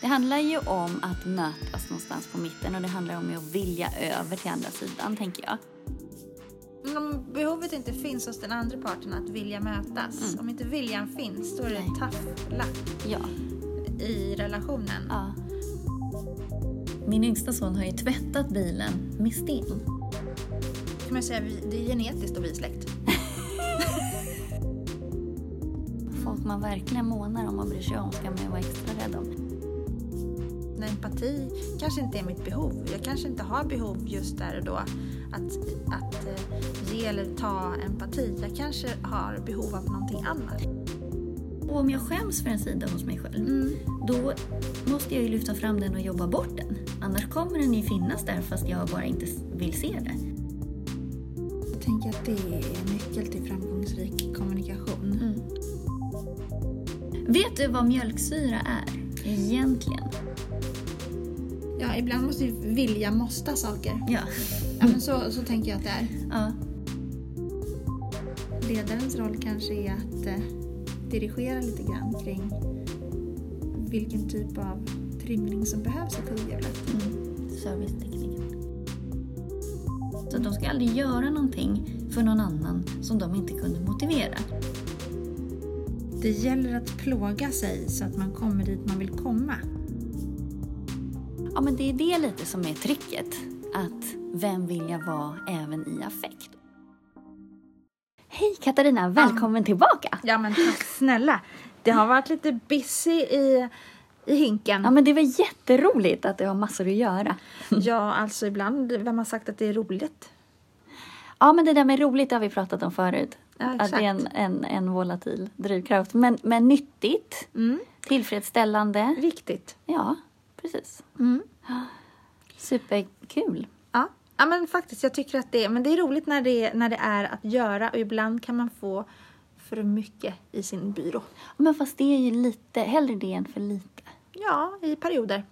Det handlar ju om att mötas någonstans på mitten och det handlar om att vilja över till andra sidan, tänker jag. Men om behovet inte finns hos den andra parten att vilja mötas, Mm. om inte viljan finns, då är det luck Ja. i relationen. ja. Min yngsta son har ju tvättat bilen med sten. Kan man säga, vi- det är genetiskt och vi är släkt. Folk man verkligen månar om och bryr sig om ska man ju vara extra rädd om. Empati kanske inte är mitt behov. Jag kanske inte har behov just där och då att, att eh, ge eller ta empati. Jag kanske har behov av någonting annat. Och om jag skäms för en sida hos mig själv, då måste jag ju lyfta fram den och jobba bort den. Annars kommer den ju finnas där fast jag bara inte vill se det. Jag tänker att det är nyckel till framgångsrik kommunikation. Mm. Vet du vad mjölksyra är egentligen? Ibland måste ju vilja måsta saker. Ja. Ja, men så, så tänker jag att det är. ja. Ledarens roll kanske är att eh, dirigera lite grann kring vilken typ av trimning som behövs i kugghjulet. Mm. Servicetekniken. Så de ska aldrig göra någonting för någon annan som de inte kunde motivera. Det gäller att plåga sig så att man kommer dit man vill komma. Ja, men det är det lite som är tricket. Att vem vill jag vara även i affekt? Hej Katarina, välkommen tillbaka! Ja men tack snälla. Det har varit lite busy i, i hinken. Ja, men det var jätteroligt att du har massor att göra. Ja, alltså ibland, vem har sagt att det är roligt? Ja, men det där med roligt har vi pratat om förut. Ja, att det är en, en, en volatil drivkraft. Men, men nyttigt, Mm. tillfredsställande. Viktigt. Ja, precis. Mm. Superkul. Ja. ja, men faktiskt, jag tycker att det men det är roligt när det, är- när det är att göra och ibland kan man få för mycket i sin byrå. Men fast det är ju lite, hellre det än för lite, Ja, i perioder.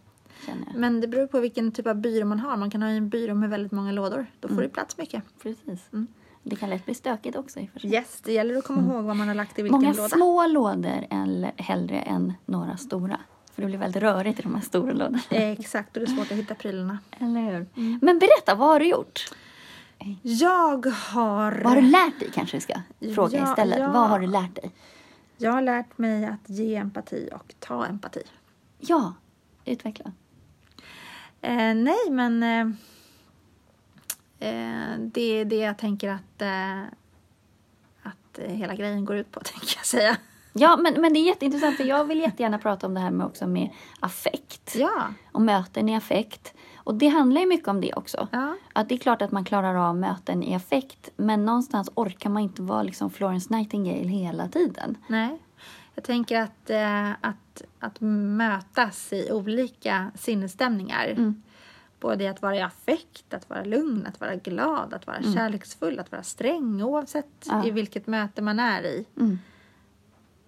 Men det beror på vilken typ av byrå man har. Man kan ha en byrå med väldigt många lådor. Då får det plats mycket. Precis. Mm. Det kan lätt bli stökigt också i. Yes, det gäller att komma ihåg vad man har lagt i vilken Många låda. små lådor eller hellre än några stora. För det blir väldigt rörigt i de här stora lådorna. Eh, Exakt, och det är svårt att hitta prylarna. Eller hur? Men berätta, vad har du gjort? Jag har... Vad har du lärt dig kanske vi ska fråga Ja, istället. ja. Vad har du lärt dig? Jag har lärt mig att ge empati och ta empati. Ja, utveckla. Eh, nej, men eh, eh, det är det jag tänker att, eh, att hela grejen går ut på, tänker jag säga. Ja, men, men det är jätteintressant för jag vill jättegärna prata om det här med också med affekt. Ja, Och möten i affekt. Och det handlar ju mycket om det också. ja, Att det är klart att man klarar av möten i affekt men någonstans orkar man inte vara liksom Florence Nightingale hela tiden. nej. Jag tänker att, eh, att, att mötas i olika sinnesstämningar. Mm. Både i att vara i affekt, att vara lugn, att vara glad, att vara kärleksfull, att vara sträng. Oavsett Ja. i vilket möte man är i Mm.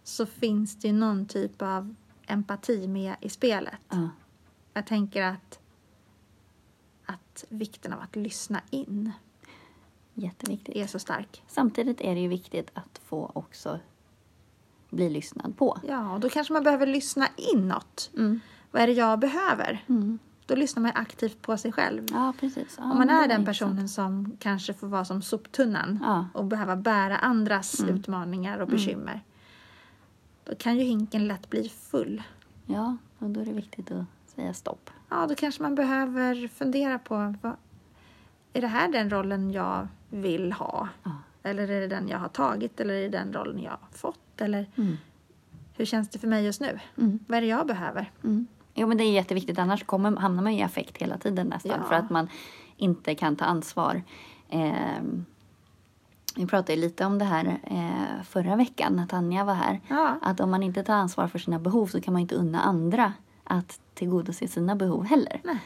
Så finns det ju någon typ av empati med i spelet. Ja. Jag tänker att, att vikten av att lyssna in Jätteviktigt. är så stark. Samtidigt är det ju viktigt att få också bli lyssnad på. Ja, och då kanske man behöver lyssna inåt. Mm. Vad är det jag behöver? Mm. Då lyssnar man aktivt på sig själv. Ja, precis. Ja, Om man är den personen som kanske får vara som soptunnan Ja. och behöva bära andras Mm. utmaningar och bekymmer. Då kan ju hinken lätt bli full. Ja, och då är det viktigt att säga stopp. Ja, då kanske man behöver fundera på vad, är det här den rollen jag vill ha? Ja. Eller är det den jag har tagit? Eller är det den rollen jag har fått? Eller Mm. hur känns det för mig just nu? Mm. Vad är det jag behöver? Mm. Jo, men det är jätteviktigt. Annars kommer, hamnar man i affekt hela tiden nästan. Ja. För att man inte kan ta ansvar. Eh, vi pratade lite om det här eh, förra veckan när Tanja var här. Ja, Att om man inte tar ansvar för sina behov så kan man inte unna andra att tillgodose sina behov heller. Nej.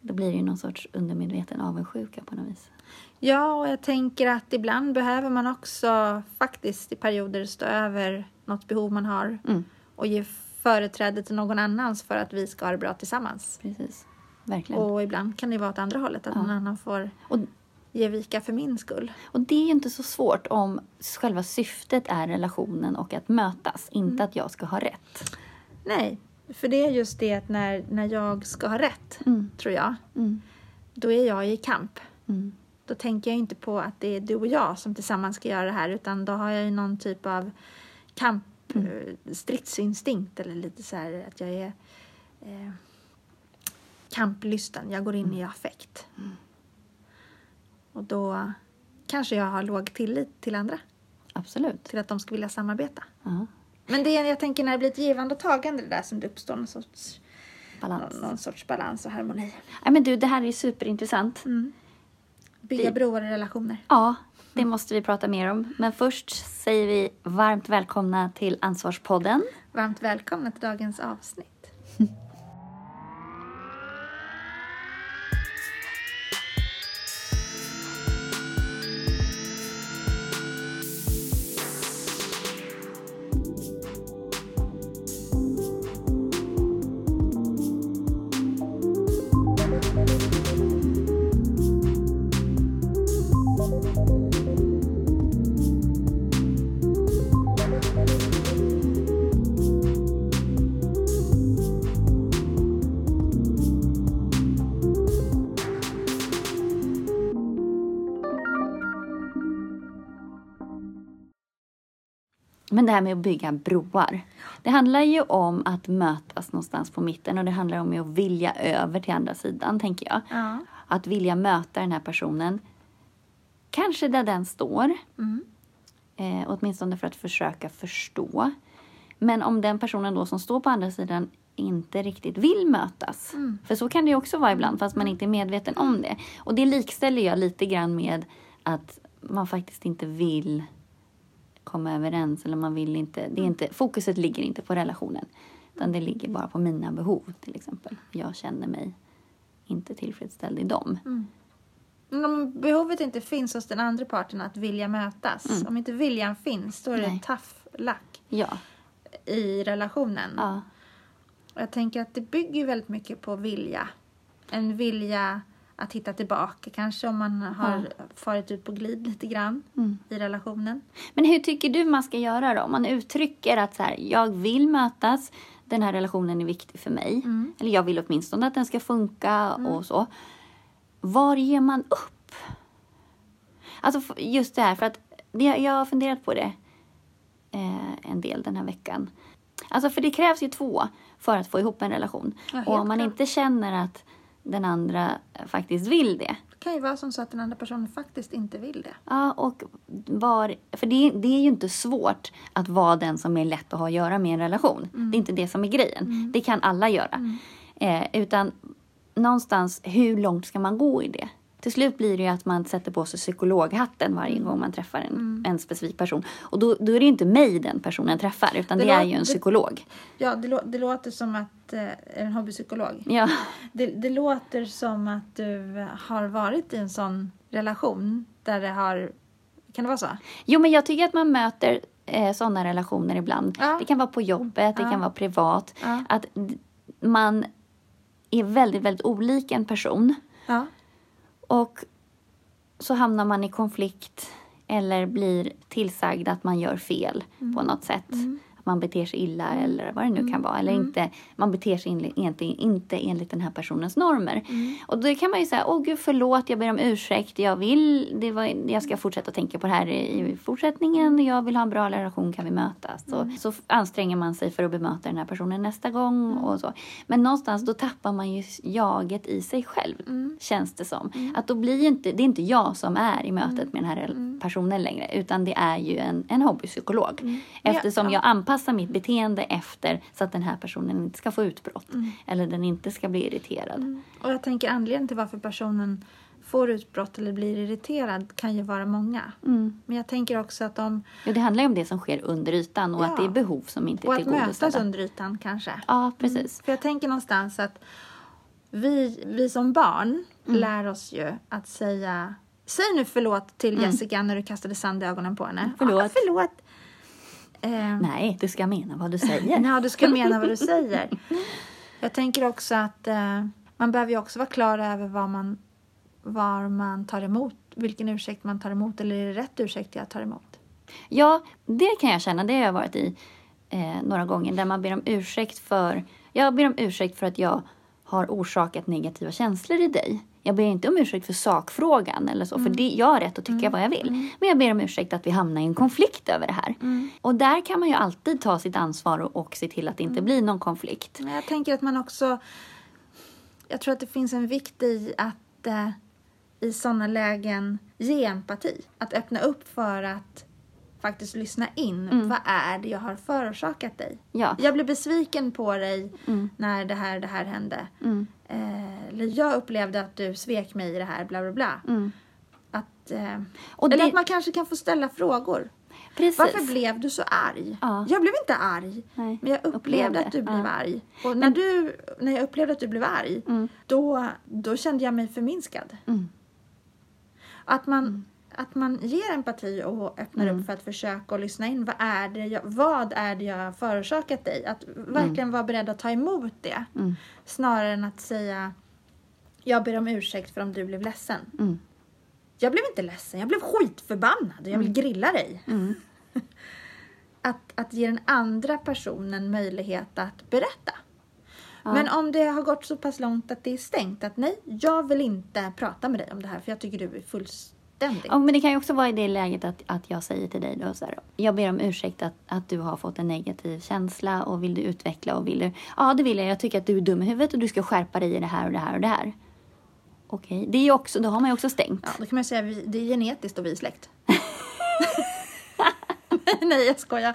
Då blir det ju någon sorts undermedveten avundsjuka på något vis. ja, och jag tänker att ibland behöver man också faktiskt i perioder stå över något behov man har Mm, och ge företräde till någon annans för att vi ska ha det bra tillsammans. precis. Verkligen. Och ibland kan det vara åt andra hållet, att Ja. någon annan får Och, ge vika för min skull. och det är ju inte så svårt om själva syftet är relationen och att mötas. Inte att jag ska ha rätt. Nej, För det är just det att när, när jag ska ha rätt, Mm. tror jag, Mm. då är jag i kamp. Mm. Då tänker jag inte på att det är du och jag som tillsammans ska göra det här utan då har jag ju någon typ av kamp, eh, stridsinstinkt eller lite så här att jag är eh, kamplysten. Jag går in i affekt. Och då kanske jag har låg tillit till andra, Absolut. till att de ska vilja samarbeta. Ja. Men det är, jag tänker när det blir ett givande och tagande det där som det uppstår någon sorts, Balans. någon, någon sorts balans och harmoni. Nej, men du, det här är superintressant. Mm. Bygga broar och relationer. Ja, det måste vi prata mer om. Men först säger vi varmt välkomna till Ansvarspodden. Varmt välkomna till dagens avsnitt. Men det här med att bygga broar. Det handlar ju om att mötas någonstans på mitten och det handlar om att vilja över till andra sidan, tänker jag. Ja. Att vilja möta den här personen. Kanske där den står. Mm. Eh, åtminstone för att försöka förstå. Men om den personen då som står på andra sidan inte riktigt vill mötas. Mm. För så kan det ju också vara ibland fast man inte är medveten om det. Och det likställer jag lite grann med att man faktiskt inte vill komma överens eller man vill inte, det är inte, fokuset ligger inte på relationen. Utan det ligger bara på mina behov till exempel. Jag känner mig inte tillfredsställd i dem. Men om behovet inte finns hos den andra parten att vilja mötas, om inte viljan finns, då är det tough luck Ja, i relationen. ja, jag tänker att det bygger väldigt mycket på vilja. En vilja att hitta tillbaka, kanske om man har farit ut på glid lite grann Mm. i relationen. Men hur tycker du man ska göra då? Om man uttrycker att så här, jag vill mötas, den här relationen är viktig för mig. Mm. Eller jag vill åtminstone att den ska funka och så. Var ger man upp? Alltså just det här, för att jag har funderat på det eh, en del den här veckan. Alltså för det krävs ju två för att få ihop en relation. Ja, och om man klart. inte känner att den andra faktiskt vill det, Det kan ju vara som så att den andra personen faktiskt inte vill det. Ja, och var, för det, det är ju inte svårt att vara den som är lätt att ha att göra med en relation. Det är inte det som är grejen. Det kan alla göra. Eh, utan någonstans, hur långt ska man gå i det? Till slut blir det ju att man sätter på sig psykologhatten varje gång man träffar en, en specifik person. Och då, då är det ju inte mig den personen träffar, utan det, Det är ju en det- psykolog. Ja, det, lå- det låter som att, eh, är en hobbypsykolog? Ja, Det, det låter som att du har varit i en sån relation där det har... Kan det vara så? Jo, men jag tycker att man möter eh, sådana relationer ibland. Ja. Det kan vara på jobbet, det Ja. kan vara privat. Ja. Att man är väldigt, väldigt olik en person. Och så hamnar man i konflikt eller blir tillsagd att man gör fel på något sätt. Mm man beter sig illa eller vad det nu kan vara. Eller inte, man beter sig enligt, inte, enligt den här personens normer. Och då kan man ju säga, åh gud förlåt, jag ber om ursäkt. Jag vill, det var, jag ska fortsätta tänka på det här i fortsättningen. Jag vill ha en bra relation, kan vi mötas? Så, så anstränger man sig för att bemöta den här personen nästa gång och så. Men någonstans då tappar man ju jaget i sig själv, känns det som. Att då blir ju inte, det är inte jag som är i mötet med den här personen längre, utan det är ju en, en hobbypsykolog. Eftersom Ja, ja. jag anpassar mitt beteende efter så att den här personen inte ska få utbrott. Eller den inte ska bli irriterad. Och jag tänker anledningen till varför personen får utbrott eller blir irriterad kan ju vara många. Mm. Men jag tänker också att de... Jo, det handlar ju om det som sker under ytan och Ja. att det är behov som inte Och är att mötas tillgodosedda. under ytan kanske. Ja, precis. För jag tänker någonstans att vi, vi som barn Mm. lär oss ju att säga Säg nu förlåt till Jessica när du kastade sand i ögonen på henne. Mm. Förlåt. Ah, förlåt. Eh, Nej, du ska mena vad du säger. Ja, du ska mena vad du säger. Jag tänker också att eh, man behöver ju också vara klar över vad man, var man tar emot, vilken ursäkt man tar emot eller är det rätt ursäkt jag tar emot? Ja, det kan jag känna. Det har jag varit i eh, några gånger där man ber om ursäkt för Jag ber om ursäkt för att jag har orsakat negativa känslor i dig. Jag ber inte om ursäkt för sakfrågan eller så, för det, jag har rätt att tycka vad jag vill. Men jag ber om ursäkt att vi hamnar i en konflikt över det här. Och där kan man ju alltid ta sitt ansvar och, och se till att det inte blir någon konflikt. Men jag tänker att man också... Jag tror att det finns en vikt i att eh, i sådana lägen ge empati. Att öppna upp för att faktiskt lyssna in. Vad är det jag har förorsakat dig? Ja. Jag blev besviken på dig när det här, det här hände. Eh, eller jag upplevde att du svek mig i det här, bla bla bla. Att, eh, Och eller det- att man kanske kan få ställa frågor. Precis. Varför blev du så arg? Ja. Jag blev inte arg, Nej, men jag upplevde, upplevde, att du blev ja. arg. Och när, du, när jag upplevde att du blev arg, då, då kände jag mig förminskad. Mm. Att, man, att man ger empati och öppnar Mm. upp för att försöka och lyssna in. Vad är, det jag, vad är det jag har förorsakat dig? Att verkligen vara beredd att ta emot det. Mm. Snarare än att säga jag ber om ursäkt för om du blev ledsen. Mm. Jag blev inte ledsen, jag blev skitförbannad och jag vill grilla dig. Mm. Att, att ge den andra personen möjlighet att berätta. Men om det har gått så pass långt att det är stängt att nej, jag vill inte prata med dig om det här för jag tycker du är fullständig. Ja, men det kan ju också vara i det läget att, att jag säger till dig då så här, jag ber om ursäkt att, att du har fått en negativ känsla och vill du utveckla och vill du, ja det vill jag, jag tycker att du är dum i huvudet och du ska skärpa dig i det här och det här och det här. Okej, det är ju också, då har man ju också stängt. Ja, då kan man säga vi, det är genetiskt och vi är släkt. nej, jag skojar.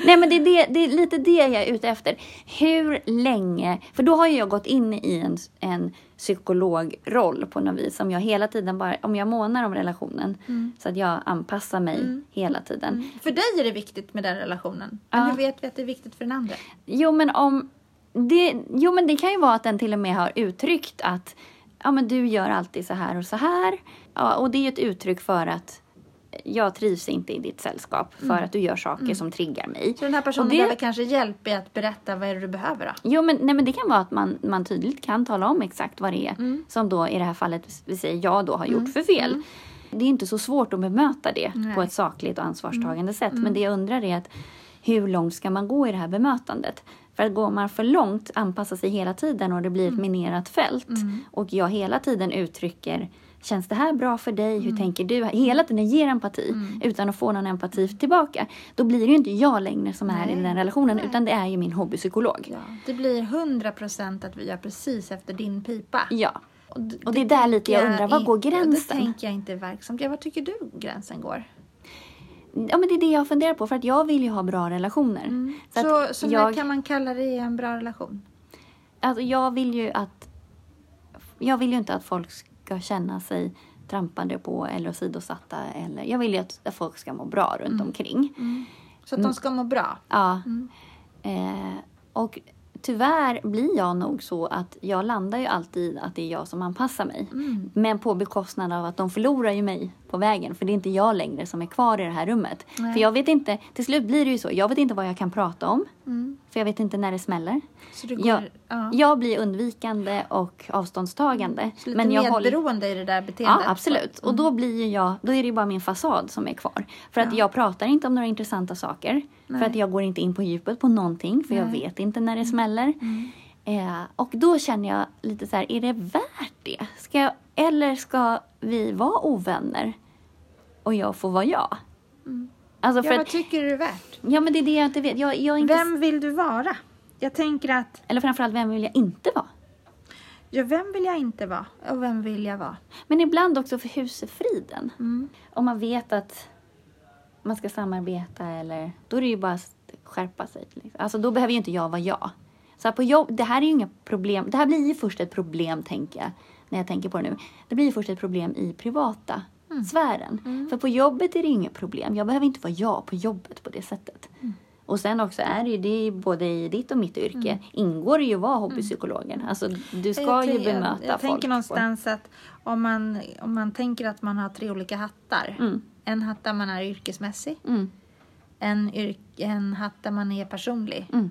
Nej men det är, det, det är lite det jag är ute efter. Hur länge, för då har jag gått in i en, en psykologroll på något vis. Om jag hela tiden bara, om jag månar om relationen så att jag anpassar mig hela tiden. För dig är det viktigt med den relationen. Ja. Men hur vet vi att det är viktigt för den andra? Jo men om det, jo men det kan ju vara att den till och med har uttryckt att ja men du gör alltid så här och så här. Ja, och det är ju ett uttryck för att jag trivs inte i ditt sällskap för att du gör saker som triggar mig. Så den här personen Och det- behöver kanske hjälp i att berätta vad är det du behöver då? Jo, men, nej, men det kan vara att man, man tydligt kan tala om exakt vad det är som då i det här fallet, vi säger jag då har gjort för fel. Det är inte så svårt att bemöta det Nej. på ett sakligt och ansvarstagande sätt. Men det jag undrar är att hur långt ska man gå i det här bemötandet? För att går man för långt, anpassar sig hela tiden och det blir ett minerat fält och jag hela tiden uttrycker Känns det här bra för dig? Hur tänker du? Hela tiden ger empati utan att få någon empati tillbaka. Då blir det ju inte jag längre som är i Nej. den relationen Nej. utan det är ju min hobbypsykolog. Ja, det blir 100% att vi gör precis efter din pipa. Ja. d- Och det är där lite jag undrar, var går gränsen? Det tänker jag inte verksamt. Ja, var tycker du gränsen går? Ja men det är det jag funderar på för att jag vill ju ha bra relationer. Så, Så, så, när jag, kan man kalla det en bra relation? alltså jag vill ju att jag vill ju inte att folk ska känna sig trampade på eller åsidosatta. Eller, jag vill ju att, folk ska må bra runt omkring. Så att de ska må bra. Ja. Eh, och tyvärr blir jag nog så att jag landar ju alltid att det är jag som anpassar mig. Mm. Men på bekostnad av att de förlorar ju mig på vägen. För det är inte jag längre som är kvar i det här rummet. Nej. För jag vet inte, till slut blir det ju så. Jag vet inte vad jag kan prata om. För jag vet inte när det smäller. Så du går, Jag, ja. jag blir undvikande och avståndstagande. Så lite men jag håller, medberoende i det där Ja, beteendet. absolut. Och då blir ju jag, då är det ju bara min fasad som är kvar. För att Ja. jag pratar inte om några intressanta saker. Nej. För att jag går inte in på djupet på någonting. För jag Nej. vet inte när det smäller. Eh, och då känner jag lite så här, är det värt det? Ska jag, eller ska vi vara ovänner? Och jag får vara jag? Alltså Ja, vad tycker du är värt? ja men det är det jag inte vet. Jag, jag inte, Vem vill du vara? Jag tänker att, Eller framförallt, vem vill jag inte vara? ja, vem vill jag inte vara? Och vem vill jag vara? Men ibland också för husefriden. Mm. Om man vet att man ska samarbeta eller... Då är det ju bara att skärpa sig. Liksom. Alltså då behöver ju inte jag vara jag. Så här på jobb, det här är ju inga problem. Det här blir ju först ett problem, tänker jag. När jag tänker på det nu. Det blir ju först ett problem i privata sfären. För på jobbet är det inget problem. Jag behöver inte vara jag på jobbet på det sättet. Och sen också är det ju, det både i ditt och mitt yrke, ingår det ju att vara hobbypsykologen. Alltså du ska jag, ju bemöta jag, jag folk. tänker på- någonstans att om man, om man tänker att man har tre olika hattar. Mm. En hatt där man är yrkesmässig. Mm, En, yrk, en hatt där man är personlig. mm,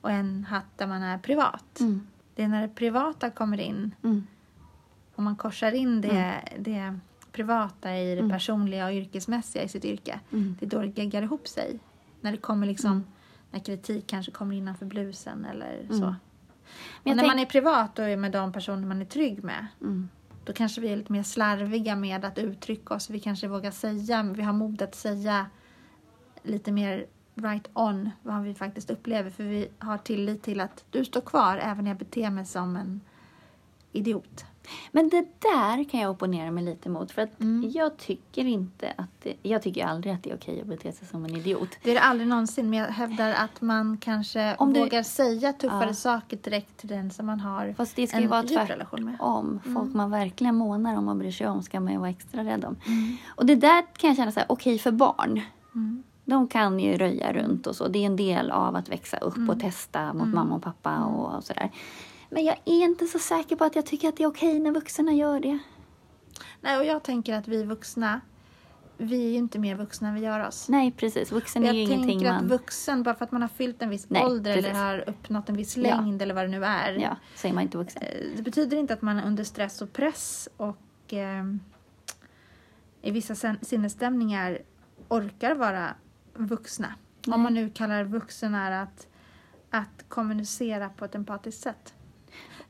Och en hatt där man är privat. mm, Det är när det privata kommer in. mm. Om man korsar in det, det privata i det personliga och yrkesmässiga i sitt yrke. Mm. Det är då det geggar ihop sig. När det kommer liksom när kritik kanske kommer innanför blusen eller så. Mm. Jag när man är privat och är med de personer man är trygg med, Mm. då kanske vi är lite mer slarviga med att uttrycka oss. Vi kanske vågar säga, vi har mod att säga lite mer right on vad vi faktiskt upplever. För vi har tillit till att du står kvar även när jag beter mig som en idiot. Men det där kan jag opponera mig lite mot. För att Mm. jag tycker inte att det, Jag tycker aldrig att det är okej att bete sig som en idiot. Det är det aldrig någonsin, men jag hävdar att man kanske Om du- vågar säga tuffare Ja. saker direkt till den som man har Fast det ska ju en vara djup relation med. tvärtom. Folk man verkligen månar om och bryr sig om ska man ju vara extra rädd om. Mm. Och det där kan jag känna så här, okej för barn. Mm. De kan ju röja runt och så. Det är en del av att växa upp Mm. och testa mot mamma och pappa och, och sådär. Men jag är inte så säker på att jag tycker att det är okej när vuxna gör det. Nej, och jag tänker att vi vuxna, vi är ju inte mer vuxna än vi gör oss. Nej, precis. Vuxen är jag ju ingenting tänker att man... vuxen, bara för att man har fyllt en viss Nej, ålder precis. eller har uppnått en viss Ja. längd eller vad det nu är. Ja, så är man inte vuxen. Eh, Det betyder inte att man är under stress och press och eh, i vissa sinnesstämningar orkar vara vuxna. Nej. Om man nu kallar vuxen är att, att kommunicera på ett empatiskt sätt.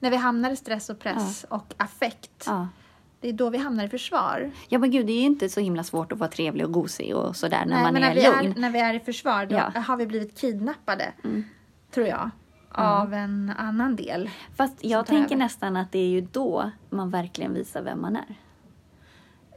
När vi hamnar i stress och press och affekt, Ja. det är då vi hamnar i försvar. ja, men gud, det är ju inte så himla svårt att vara trevlig och gosig och sådär när Nej, man men är när vi lugn. är, när vi är i försvar, då Ja. har vi blivit kidnappade, Mm. tror jag, av en annan del. Fast jag tänker över. nästan att det är ju då man verkligen visar vem man är.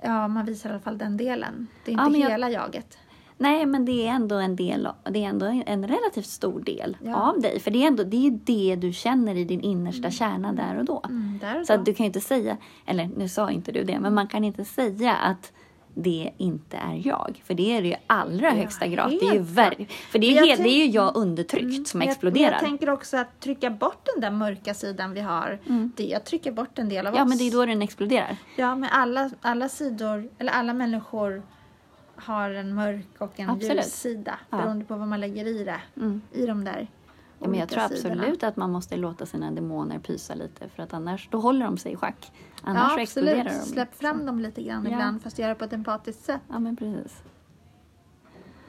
Ja, man visar i alla fall den delen. Det är Ja, inte men jag- hela jaget. Nej, men det är ändå en del, det är ändå en relativt stor del Ja. av dig. För det är ändå det, är det du känner i din innersta kärna där och då. Mm, där och Så då. att du kan ju inte säga, eller nu sa inte du det, men man kan inte säga att det inte är jag. För det är det ju allra Ja, högsta grad. Det är ju ver- för det är, ju jag helt, det är ju jag undertryckt som Men jag- exploderar. Men jag tänker också att trycka bort den där mörka sidan vi har. Det är att trycka bort en del av ja, oss. men det är då den exploderar. Ja, men alla, alla sidor, eller alla människor har en mörk och en Absolut. ljus sida. Ja. Beroende på vad man lägger i det. Mm. I de där Ja, men jag tror sidorna. absolut att man måste låta sina demoner pysa lite för att annars då håller de sig i schack. Annars Ja, exploderar de. Släpp fram dem lite grann Ja. ibland, fast göra på ett empatiskt sätt. Ja, men precis.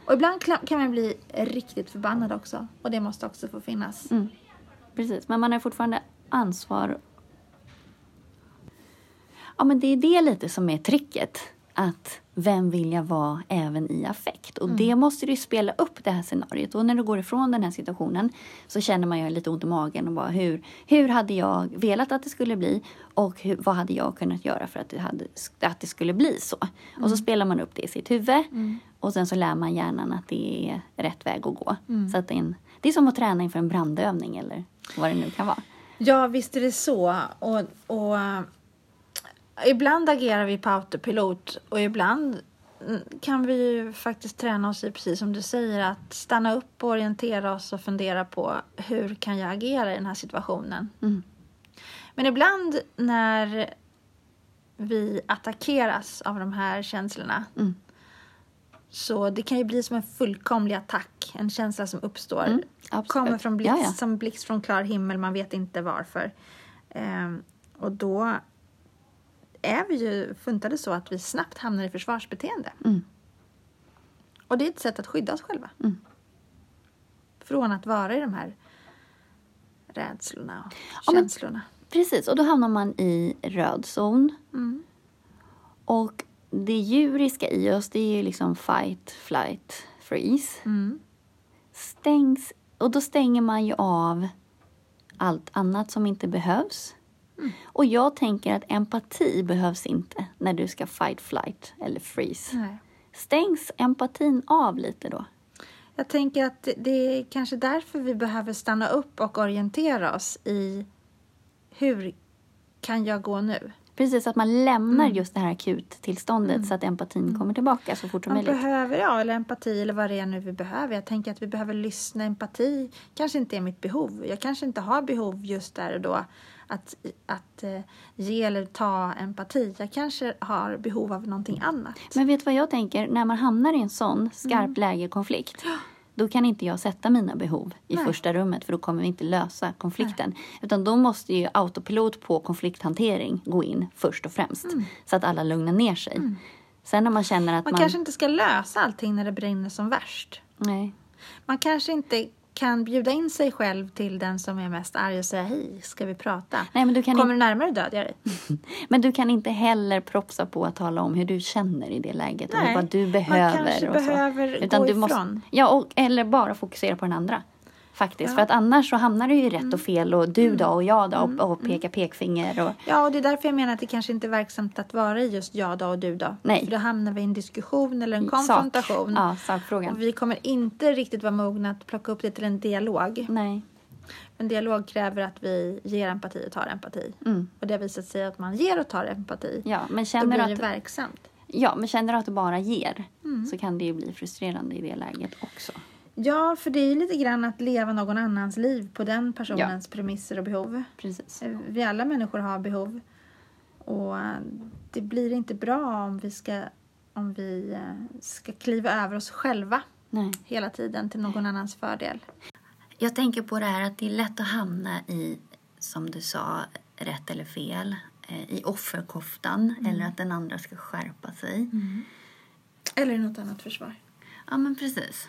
Och ibland kan man bli riktigt förbannad också. Och det måste också få finnas. Mm. Precis, men man har fortfarande ansvar. Ja, men det är det lite som är tricket. Att vem vill jag vara även i affekt? Och det måste du spela upp det här scenariot. Och när du går ifrån den här situationen så känner man ju lite ont i magen och bara hur, hur hade jag velat att det skulle bli? Och hur, vad hade jag kunnat göra för att det, hade, att det skulle bli så? Och så spelar man upp det i sitt huvud. Och sen så lär man hjärnan att det är rätt väg att gå. Så att det, är en, det är som att träna inför en brandövning eller vad det nu kan vara. Ja, visst är det så. Och, och ibland agerar vi på autopilot och ibland kan vi ju faktiskt träna oss i, precis som du säger, att stanna upp och orientera oss och fundera på hur kan jag agera i den här situationen. Mm. Men ibland när vi attackeras av de här känslorna Mm. så det kan ju bli som en fullkomlig attack, en känsla som uppstår. Mm. Kommer från blixt, Ja, ja. som blixt från klar himmel, man vet inte varför. Ehm, och då är vi ju funtade så att vi snabbt hamnar i försvarsbeteende. Mm. Och det är ett sätt att skydda oss själva. Mm. Från att vara i de här rädslorna och Ja, men- känslorna. Precis, och då hamnar man i röd zon. Mm. Och det djuriska i oss, det är ju liksom fight, flight, freeze. Mm. Stängs, och då stänger man ju av allt annat som inte behövs. Mm. Och jag tänker att empati behövs inte när du ska fight, flight eller freeze. Nej. Stängs empatin av lite då? Jag tänker att det- är kanske därför vi behöver stanna upp och orientera oss i hur kan jag gå nu? Precis, att man lämnar Mm. just det här akuttillståndet så att empatin kommer tillbaka så fort som Man möjligt. behöver, ja, eller empati eller vad det är nu vi behöver. Jag tänker att vi behöver lyssna. Empati kanske inte är mitt behov. Jag kanske inte har behov just där och då att, att eh, ge eller ta empati. Jag kanske har behov av någonting annat. Men vet du vad jag tänker? När man hamnar i en sån skarp Mm. lägekonflikt då kan inte jag sätta mina behov i Nej. första rummet för då kommer vi inte lösa konflikten. Utan då måste ju autopilot på konflikthantering gå in först och främst. Så att alla lugnar ner sig. Sen när man känner att Mm. Man man... kanske inte ska lösa allting när det brinner som värst. Nej. Man kanske inte kan bjuda in sig själv till den som är mest arg och säga hej, ska vi prata? Nej, men du kan Kommer du närmare dödar jag dig. Men du kan inte heller propsa på att tala om hur du känner i det läget Nej, och vad du man behöver. kanske och så. behöver gå du ifrån. Måste, ja, och, eller bara fokusera på den andra. Faktiskt. Ja. Mm. För att annars så hamnar du ju rätt och fel och du då och jag då och, och peka pekfinger. Och, Ja, och det är därför jag menar att det kanske inte är verksamt att vara i just jag då och du då. Nej. För då hamnar vi i en diskussion eller en Sak. konfrontation. Ja, sakfrågan. Och vi kommer inte riktigt vara mogna att plocka upp det till en dialog. Nej. En dialog kräver att vi ger empati och tar empati. Mm. Och det har visat sig att man ger och tar empati. Ja, men Då känner blir du det att, verksamt. ja, men känner du att du bara ger Mm. så kan det ju bli frustrerande i det läget också. Ja, för det är ju lite grann att leva någon annans liv på den personens premisser och behov. Precis. Eh, Vi alla människor har behov. Och eh, det blir inte bra om vi ska, om vi eh, ska kliva över oss själva Nej. hela tiden till någon annans fördel. Jag tänker på det här att det är lätt att hamna i, som du sa, rätt eller fel. I offerkoftan eller att den andra ska skärpa sig. Eller något annat försvar. Ja, men precis.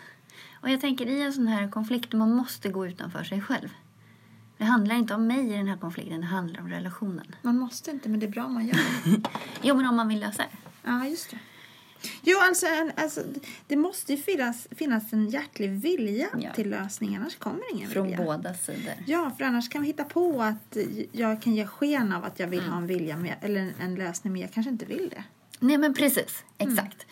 Och jag tänker i en sån här konflikt, man måste gå utanför sig själv. Det handlar inte om mig i den här konflikten, det handlar om relationen. Man måste inte, men det är bra om man gör det. Jo, men om man vill lösa det. Ja, just det. Jo, alltså, alltså det måste ju finnas, finnas en hjärtlig vilja Ja. till lösning, annars kommer ingen Från vilja. båda sidor. Ja, för annars kan vi hitta på att jag kan ge sken av att jag vill ha en vilja med, eller en, en lösning, men jag kanske inte vill det. Nej, men precis. Exakt.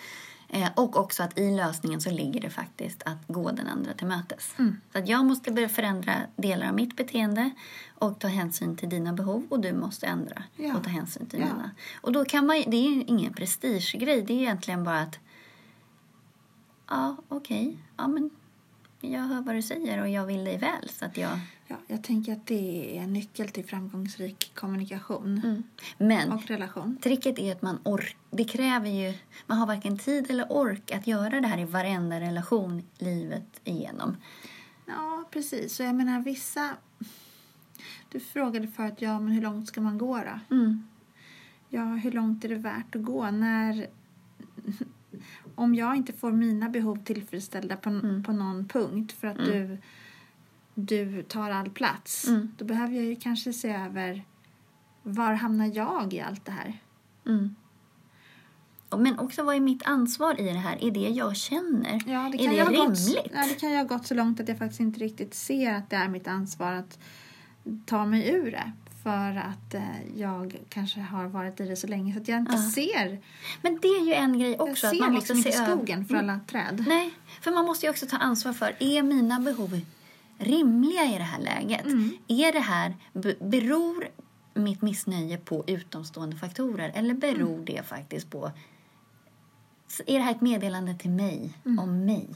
Eh, och också att i lösningen så ligger det faktiskt att gå den andra till mötes. Så att jag måste börja förändra delar av mitt beteende och ta hänsyn till dina behov och du måste ändra Ja. och ta hänsyn till Ja. mina. Och då kan man det är ju ingen prestigegrej. Det är egentligen bara att ja, okej, ja men jag hör vad du säger och jag vill dig väl så att jag Ja, jag tänker att det är en nyckel till framgångsrik kommunikation Men och relation. Tricket är att man ork, det kräver ju, man har varken tid eller ork att göra det här i varenda relation livet igenom. Ja, precis. Så jag menar vissa... Du frågade förut, ja men hur långt ska man gå då? Mm. Ja, hur långt är det värt att gå när... Om jag inte får mina behov tillfredsställda på, Mm. på någon punkt för att du, du tar all plats. Mm. Då behöver jag ju kanske se över var hamnar jag i allt det här? Mm. Men också vad är mitt ansvar i det här? Är det jag känner? Ja, det är kan, det rimligt? gått, ja, det kan jag ha gått så långt att jag faktiskt inte riktigt ser att det är mitt ansvar att ta mig ur det. För att eh, jag kanske har varit i det så länge så att jag inte Ja. ser. Men det är ju en grej Jag också. att ser man liksom måste inte se över- skogen för alla träd. Nej, för man måste ju också ta ansvar för, är mina behov rimliga i det här läget? Mm. Är det här, be- beror mitt missnöje på utomstående faktorer eller beror Mm. det faktiskt på, är det här ett meddelande till mig, om mig?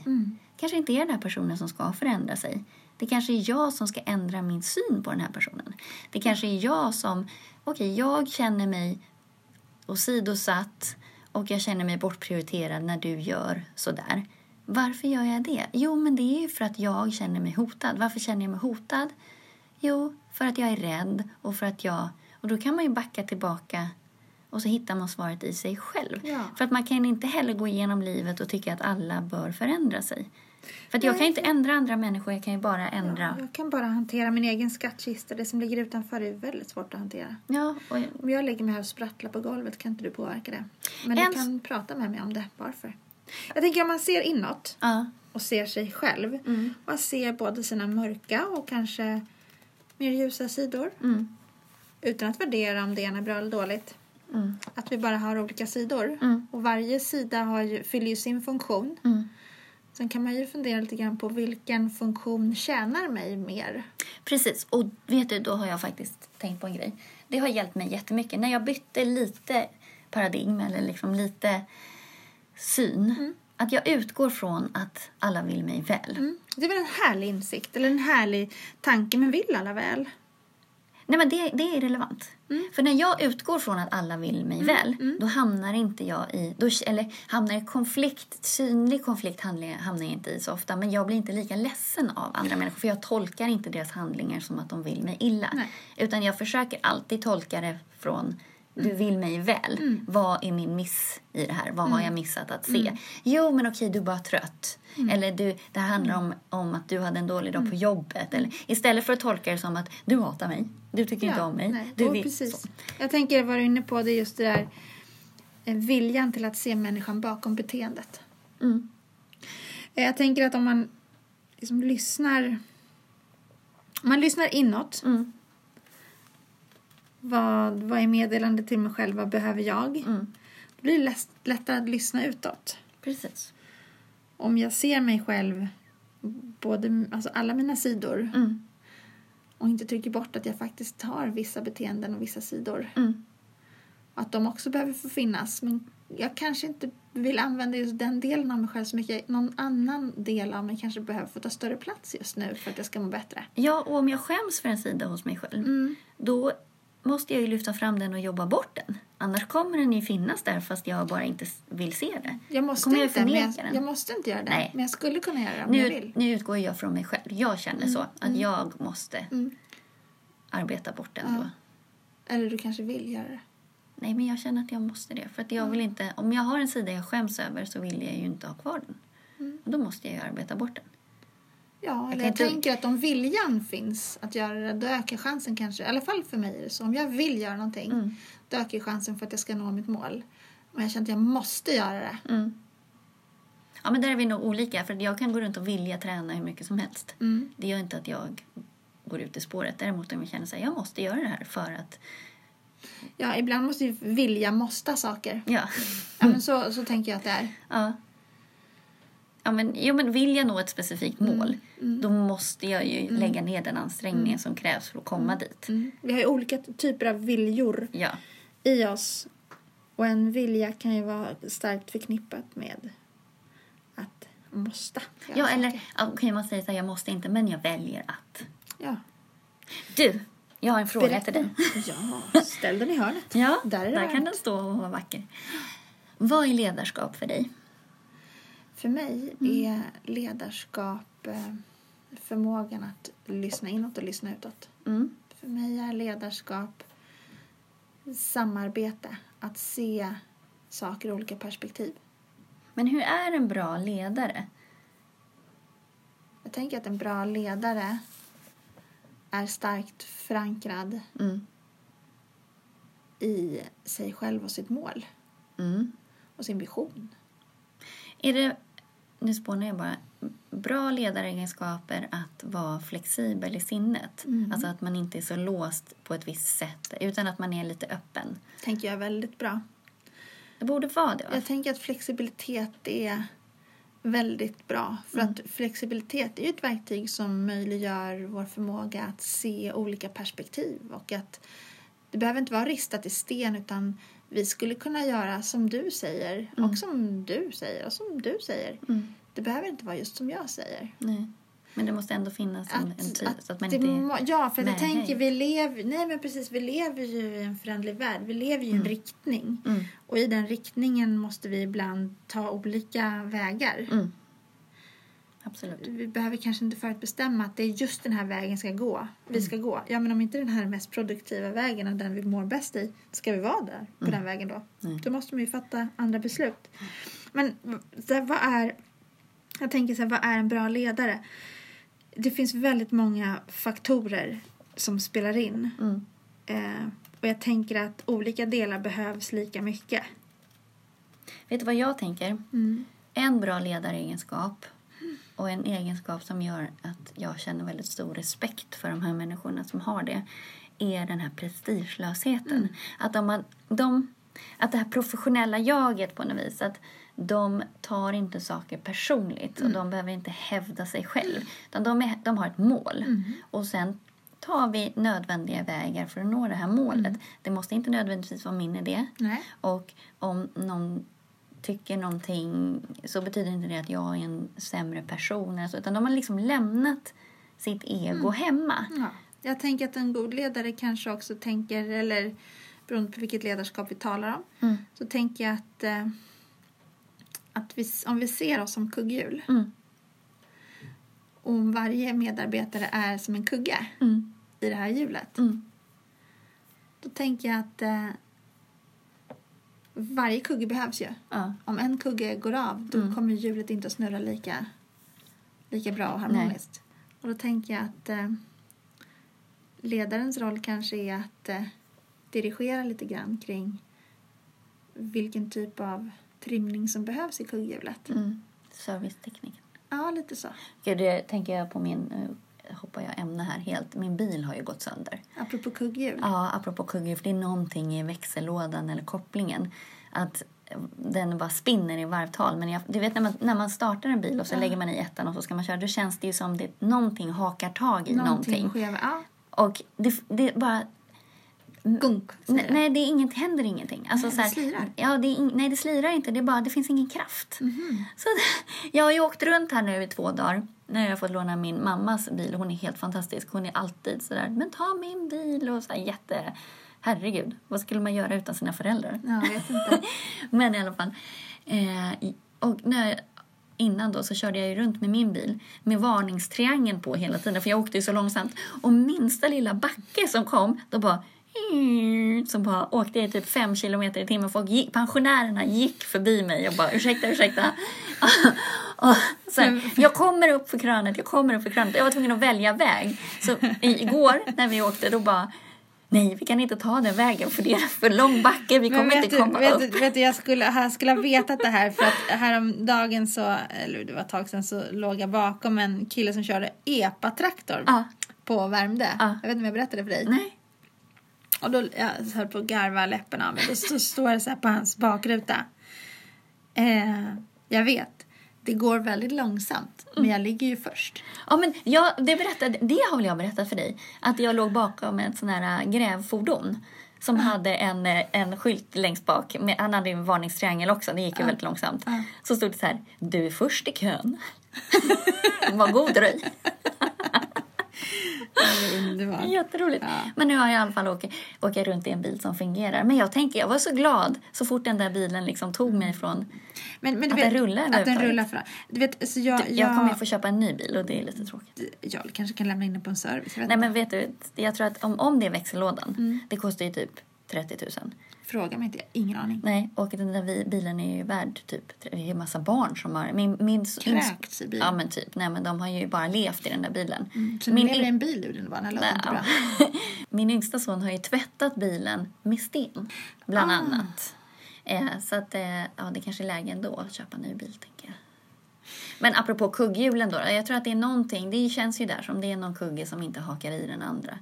Kanske inte är den här personen som ska förändra sig. Det kanske är jag som ska ändra min syn på den här personen. Det kanske är jag som, okej, jag känner mig åsidosatt och jag känner mig bortprioriterad när du gör sådär. Varför gör jag det? Jo, men det är ju för att jag känner mig hotad. Varför känner jag mig hotad? Jo, för att jag är rädd och för att jag... Och då kan man ju backa tillbaka och så hittar man svaret i sig själv. Ja. För att man kan inte heller gå igenom livet och tycka att alla bör förändra sig. För jag kan inte ändra andra människor, jag kan ju bara ändra... Jag kan bara hantera min egen skattkista. Det som ligger utanför är väldigt svårt att hantera. Ja, och, Om jag lägger mig här och sprattlar på golvet kan inte du påverka det. Men En- du kan prata med mig om det. Varför? Jag tänker om man ser inåt ja, och ser sig själv. Mm. Man ser både sina mörka och kanske mer ljusa sidor. mm, Utan att värdera om det ena är bra eller dåligt. mm, Att vi bara har olika sidor. Mm. Och varje sida har ju, fyller ju sin funktion. Mm. Sen kan man ju fundera lite grann på vilken funktion tjänar mig mer. Precis, och vet du, då har jag faktiskt tänkt på en grej. Det har hjälpt mig jättemycket. När jag bytte lite paradigm, eller liksom lite syn, att jag utgår från att alla vill mig väl. Mm. Det är väl en härlig insikt eller en härlig tanke, men vill alla väl? Nej, men det, det är relevant. För när jag utgår från att alla vill mig väl, då hamnar inte jag i... Då, eller hamnar i konflikt, synlig konflikt hamnar jag inte i så ofta, men jag blir inte lika ledsen av andra människor, för jag tolkar inte deras handlingar som att de vill mig illa. Nej. Utan jag försöker alltid tolka det från Du vill mig väl. Vad är min miss i det här? Vad har jag missat att se? Jo, men okej, du är bara trött. Eller du, det handlar om, om att du hade en dålig dag på jobbet. Eller, istället för att tolka det som att du hatar mig. Du tycker inte om mig. nej. Du Jo, vill, precis. så. Jag tänker vad du är inne på, det är just det där eh, viljan till att se människan bakom beteendet. Mm. Eh, Jag tänker att om man liksom lyssnar om man lyssnar inåt, Mm. Vad, vad är meddelandet till mig själv, vad behöver jag? Mm. Då blir det lätt, lättare att lyssna utåt. Precis. Om jag ser mig själv, både, alltså alla mina sidor, Mm. och inte trycker bort att jag faktiskt har vissa beteenden och vissa sidor. Mm. Att de också behöver få finnas. Men jag kanske inte vill använda just den delen av mig själv så mycket. Någon annan del av mig kanske behöver få ta större plats just nu för att jag ska må bättre. Ja, och om jag skäms för en sida hos mig själv, Mm. då måste jag ju lyfta fram den och jobba bort den. Annars kommer den ju finnas där fast jag bara inte vill se det. Jag måste, jag inte, jag, den? jag måste inte göra det. Nej. Men jag skulle kunna göra det om jag Nu, vill. nu utgår jag från mig själv. Jag känner så, att jag måste Mm. arbeta bort den Ja. då. Eller du kanske vill göra det. Nej, men jag känner att jag måste det. För att jag vill inte, om jag har en sida jag skäms över så vill jag ju inte ha kvar den. Mm. Och då måste jag ju arbeta bort den. Ja, eller jag inte- tänker att om viljan finns att göra det, då ökar chansen kanske. I alla fall för mig är det så. Om jag vill göra någonting, Mm. då ökar chansen för att jag ska nå mitt mål. Men jag känner att jag måste göra det. Mm. Ja, men där är vi nog olika. För att jag kan gå runt och vilja träna hur mycket som helst. Mm. Det gör inte att jag går ut i spåret. Däremot om jag känner att jag måste göra det här för att... Ja, ibland måste ju vilja måste saker. Ja. Ja, men så, så tänker jag att det är. ja. Ja, men, jo, men vill jag nå ett specifikt mål då måste jag ju lägga ner den ansträngningen som krävs för att komma dit. Mm. Vi har ju olika typer av viljor Ja. i oss. Och en vilja kan ju vara starkt förknippat med att måste. Ja, eller saker. ja, kan man säga så här, jag måste inte, men jag väljer att. Ja. Du, jag har en fråga Berätta. till dig. Ja, ställ den i hörnet. Ja, Där där kan den stå och vara vacker. Vad är ledarskap för dig? För mig är ledarskap eh, förmågan att lyssna inåt och lyssna utåt. Mm. För mig är ledarskap samarbete, att se saker ur olika perspektiv. Men hur är en bra ledare? Jag tänker att en bra ledare är starkt förankrad Mm. i sig själv och sitt mål Mm. och sin vision. Är det, nu spånar jag bara, bra ledaregenskaper att vara flexibel i sinnet? Mm. Alltså att man inte är så låst på ett visst sätt utan att man är lite öppen. tänker jag är väldigt bra. Det borde vara det va? Jag tänker att flexibilitet är väldigt bra. För att flexibilitet är ju ett verktyg som möjliggör vår förmåga att se olika perspektiv. Och att det behöver inte vara ristat i sten utan vi skulle kunna göra som du säger och som du säger och som du säger. Mm. Det behöver inte vara just som jag säger. Nej. Men det måste ändå finnas en, en tid så att man inte må, ja, för jag tänker hej. vi lever, nej men precis, vi lever ju i en förändlig värld. Vi lever ju i en riktning. Mm. Och i den riktningen måste vi ibland ta olika vägar. Mm. Absolut. Vi behöver kanske inte förutbestämma att det är just den här vägen ska gå. vi ska gå. Ja, men om inte den här mest produktiva vägen och den vi mår bäst i, ska vi vara där på den vägen då? Nej. Då måste man ju fatta andra beslut. Men här, vad är... Jag tänker så här, vad är en bra ledare? Det finns väldigt många faktorer som spelar in. Mm. Eh, och jag tänker att olika delar behövs lika mycket. Vet du vad jag tänker? Mm. En bra ledaregenskap och en egenskap som gör att jag känner väldigt stor respekt för de här människorna som har det är den här prestigelösheten. Att, de, har- de, att det här professionella jaget på något vis, att de tar inte saker personligt och de behöver inte hävda sig själv. Utan de, är, de har ett mål och sen tar vi nödvändiga vägar för att nå det här målet. Det måste inte nödvändigtvis vara min idé. Nej. Och om någon tycker någonting så betyder inte det att jag är en sämre person. Alltså, utan de har liksom lämnat sitt ego hemma. Ja. Jag tänker att en god ledare kanske också tänker, eller beroende på vilket ledarskap vi talar om, Mm. så tänker jag att, eh, att vi, om vi ser oss som kugghjul Mm. och om varje medarbetare är som en kugge Mm. i det här hjulet, Mm. då tänker jag att eh, varje kugge behövs ju. Ja. Om en kugge går av då Mm. kommer hjulet inte att snurra lika, lika bra och harmoniskt. Och då tänker jag att eh, ledarens roll kanske är att eh, dirigera lite grann kring vilken typ av trimning som behövs i kugghjulet. Mm. Servicetekniken. Ja, lite så. Okej, det tänker jag på min... Hoppar jag ämne här helt. Min bil har ju gått sönder. Apropå kugghjul. Ja, apropå kugghjul, för det är någonting i växellådan eller kopplingen. Att den bara spinner i varvtal. Men jag, du vet när man, när man startar en bil och så lägger man i ettan och så ska man köra. Då känns det ju som det någonting hakar tag i någonting. Någonting. Ja, Och det, det bara... gunk. säger Nej, det. nej, det är inget, händer ingenting. Alltså, Nej, så här, det slirar. Ja, det in, nej, det slirar inte. Det, bara, det finns ingen kraft. Mhm. Så jag har ju åkt runt här nu i två dagar. Nu har jag fått låna min mammas bil. Hon är helt fantastisk. Hon är alltid så där, men ta min bil och så här jätte... Herregud, vad skulle man göra utan sina föräldrar? Ja, jag vet inte. Men i alla fall. Eh, och när, innan då så körde jag ju runt med min bil med varningstriangeln på hela tiden för jag åkte ju så långsamt. Och minsta lilla backe som kom, då bara så bara åkte jag typ fem kilometer i timmen. Folk gick, pensionärerna gick förbi mig och bara ursäkta, ursäkta. och sen, jag kommer upp för krönet, jag kommer upp för krönet. Jag var tvungen att välja väg. Så i- igår när vi åkte då bara Nej, vi kan inte ta den vägen för det är för lång backe. Vi kommer vet inte du, komma vet, upp. du, vet du, jag skulle, jag skulle ha vetat det här för att häromdagen så, eller det var ett tag sedan så låg jag bakom en kille som körde EPA-traktor Ja. på Värmdö. Ja. Jag vet inte om jag berättade för dig. Nej. Och då jag höll på att garva läpparna av mig. Då står det så här på hans bakruta. Eh, jag vet, det går väldigt långsamt, Mm. men jag ligger ju först. Ja, men jag, det, berättade, det har väl jag berättat för dig? Att jag låg bakom ett sån här äh, grävfordon som hade en, äh, en skylt längst bak. Med, han hade en varningstriangel också, det gick ju väldigt långsamt. Så stod det så här, du är först i kön. Var god dröj. Underbart. Jätteroligt. Ja. Men nu har jag i alla fall åkt, åkt runt i en bil som fungerar. Men jag tänker, jag var så glad så fort den där bilen liksom tog mig från... Men, men Att vet, den rullar Att den rullar fram. Du vet, så jag, Jag, jag, kommer ju få köpa en ny bil och det är lite tråkigt. jag kanske kan lämna in den på en service. Nej men vet du, jag tror att om, om det är växellådan, Mm. det kostar ju typ 30 000. Fråga mig inte, jag har ingen aning. Nej, och den där bilen är ju värd typ, det är ju massa barn som har, min, min Kräkts i bilen. Ja men typ, nej men de har ju bara levt i den där bilen. Så nu min, lever yng- en bil ur den bara, den låter inte bra. min yngsta son har ju tvättat bilen med sten, bland Ah. annat. Eh, så att, eh, ja det kanske är läge ändå att köpa en ny bil tänker jag. Men apropå kugghjulen då, jag tror att det är någonting, det känns ju där som det är någon kugge som inte hakar i den andra.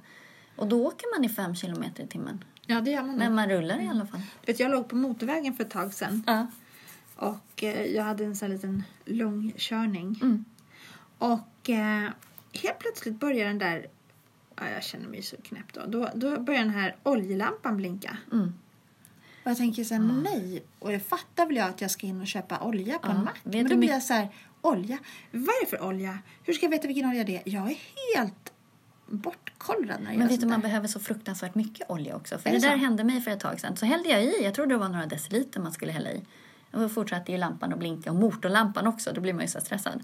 Och då åker man i fem kilometer i timmen. Ja, det gör man. Men man rullar i alla fall. Du vet, jag låg på motorvägen för ett tag sedan Ja. och eh, jag hade en sån här liten långkörning. Mm. Och eh, helt plötsligt börjar den där, ja, jag känner mig så knäpp då. då, då börjar den här oljelampan blinka. Mm. Och jag tänker så här, men nej. Och jag fattar väl jag att jag ska in och köpa olja på Ja, en mack. Men du då blir mycket- jag så här, olja? Vad är det för olja? Hur ska jag veta vilken olja det är? Jag är helt bortkollrad när jag Men vet du, man behöver så fruktansvärt mycket olja också. För det, det där hände mig för ett tag sedan. Så hällde jag i, jag trodde det var några deciliter man skulle hälla i. Och fortsatte ju lampan att blinka och motorlampan också. Då blir man ju så stressad.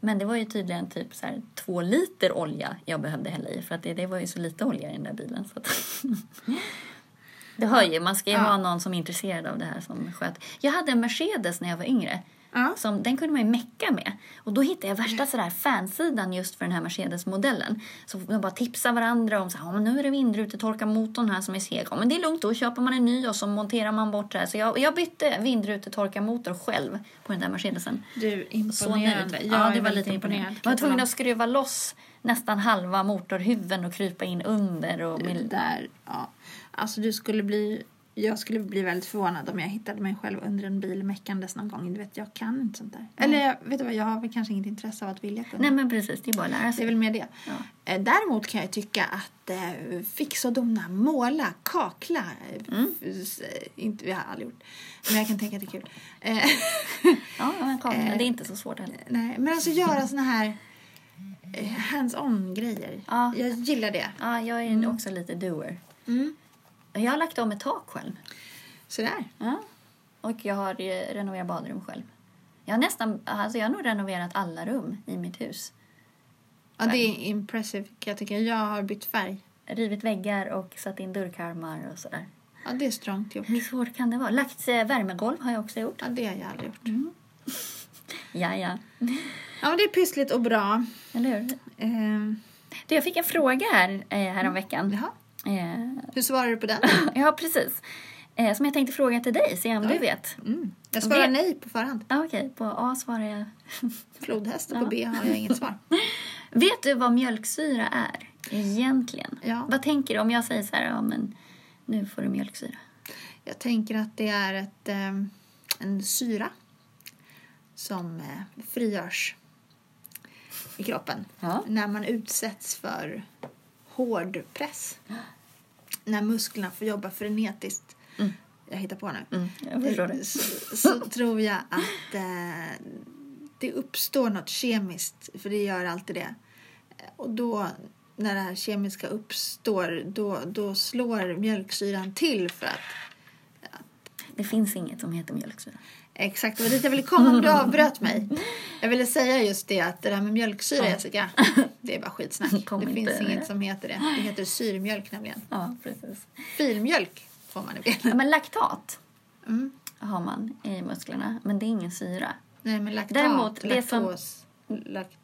Men det var ju tydligen typ så här två liter olja jag behövde hälla i. För att det, det var ju så lite olja i den där bilen. Så att det hör ju, man ska ju Ja. ha någon som är intresserad av det här som sköt. Jag hade en Mercedes när jag var yngre. Ja. Som, den kunde man ju mecka med. Och då hittade jag värsta sådär fansidan just för den här Mercedes-modellen. Så de bara tipsar varandra om så här, "Ja, men nu är det vindrutetorkarmotorn här som är seg. Men det är lugnt, då köper man en ny och så monterar man bort det här. Så jag, jag bytte vindrutetorkarmotor själv på den där Mercedesen. Du, Så imponerande. Jag Ja, det var lite imponerande. Jag var tvungen att skruva loss nästan halva motorhuven och krypa in under. Och Det där, ja. Alltså du skulle bli... Jag skulle bli väldigt förvånad om jag hittade mig själv under en bil meckandes någon gång. Du vet, jag kan inte sånt där. Eller jag- vet du vad, jag har väl kanske inget intresse av att vilja kunna. Nej men precis, det är bara att lära Det är sig. väl mer det. Ja. Eh, Däremot kan jag tycka att eh, fixa och dona, måla, kakla. Mm. eh, inte, vi har aldrig gjort. Men jag kan tänka att det är kul. Eh, Ja, men Eh. det är inte så svårt heller. nej, men alltså göra såna här eh, hands-on grejer. Ja. Jag gillar det. Ja, jag är också lite doer. Mm. Jag har lagt om ett tak själv. Sådär. Ja. Och jag har renoverat badrum själv. Jag har nästan, alltså jag har nog renoverat alla rum i mitt hus. Ja, det är impressive kan jag tycka. Jag har bytt färg. Rivit väggar och satt in dörrkarmar och sådär. Ja, det är strångt gjort. Hur svårt kan det vara? Lagt eh, värmegolv har jag också gjort. Ja, det har jag aldrig gjort. Ja, ja. Ja, men det är pyssligt och bra. Eller hur? Eh, Du, jag fick en fråga här eh, häromveckan. jaha. Eh, Hur svarar du på den? ja, precis. Eh, som jag tänkte fråga till dig, se om du Oj. vet. Mm. Jag svarar Vet- nej på förhand. Ja, Okej, på A svarar jag. Flodhäst och på Ja. B har jag inget svar. Vet du vad mjölksyra är egentligen? Ja. Vad tänker du om jag säger så här, ja men nu får du mjölksyra? Jag tänker att det är ett, eh, en syra som frigörs i kroppen Ja. när man utsätts för hård press. När musklerna får jobba frenetiskt. Mm. Jag hittar på nu. Mm, jag förstår det. Så, så tror jag att eh, det uppstår något kemiskt, för det gör alltid det. Och då, när det här kemiska uppstår, då, då slår mjölksyran till för att Det finns inget som heter mjölksyra. Exakt, det var dit jag ville komma om du avbröt mig. Jag ville säga just det att det där med mjölksyra, Ja. Jessica, det är bara skitsnack. Kom det finns med inget som heter det. Det heter syrmjölk nämligen. Ja, precis. Filmjölk får man i Ja, men laktat Mm. har man i musklerna, men det är ingen syra. Nej, men laktat, Däremot, det som- laktos, lakt,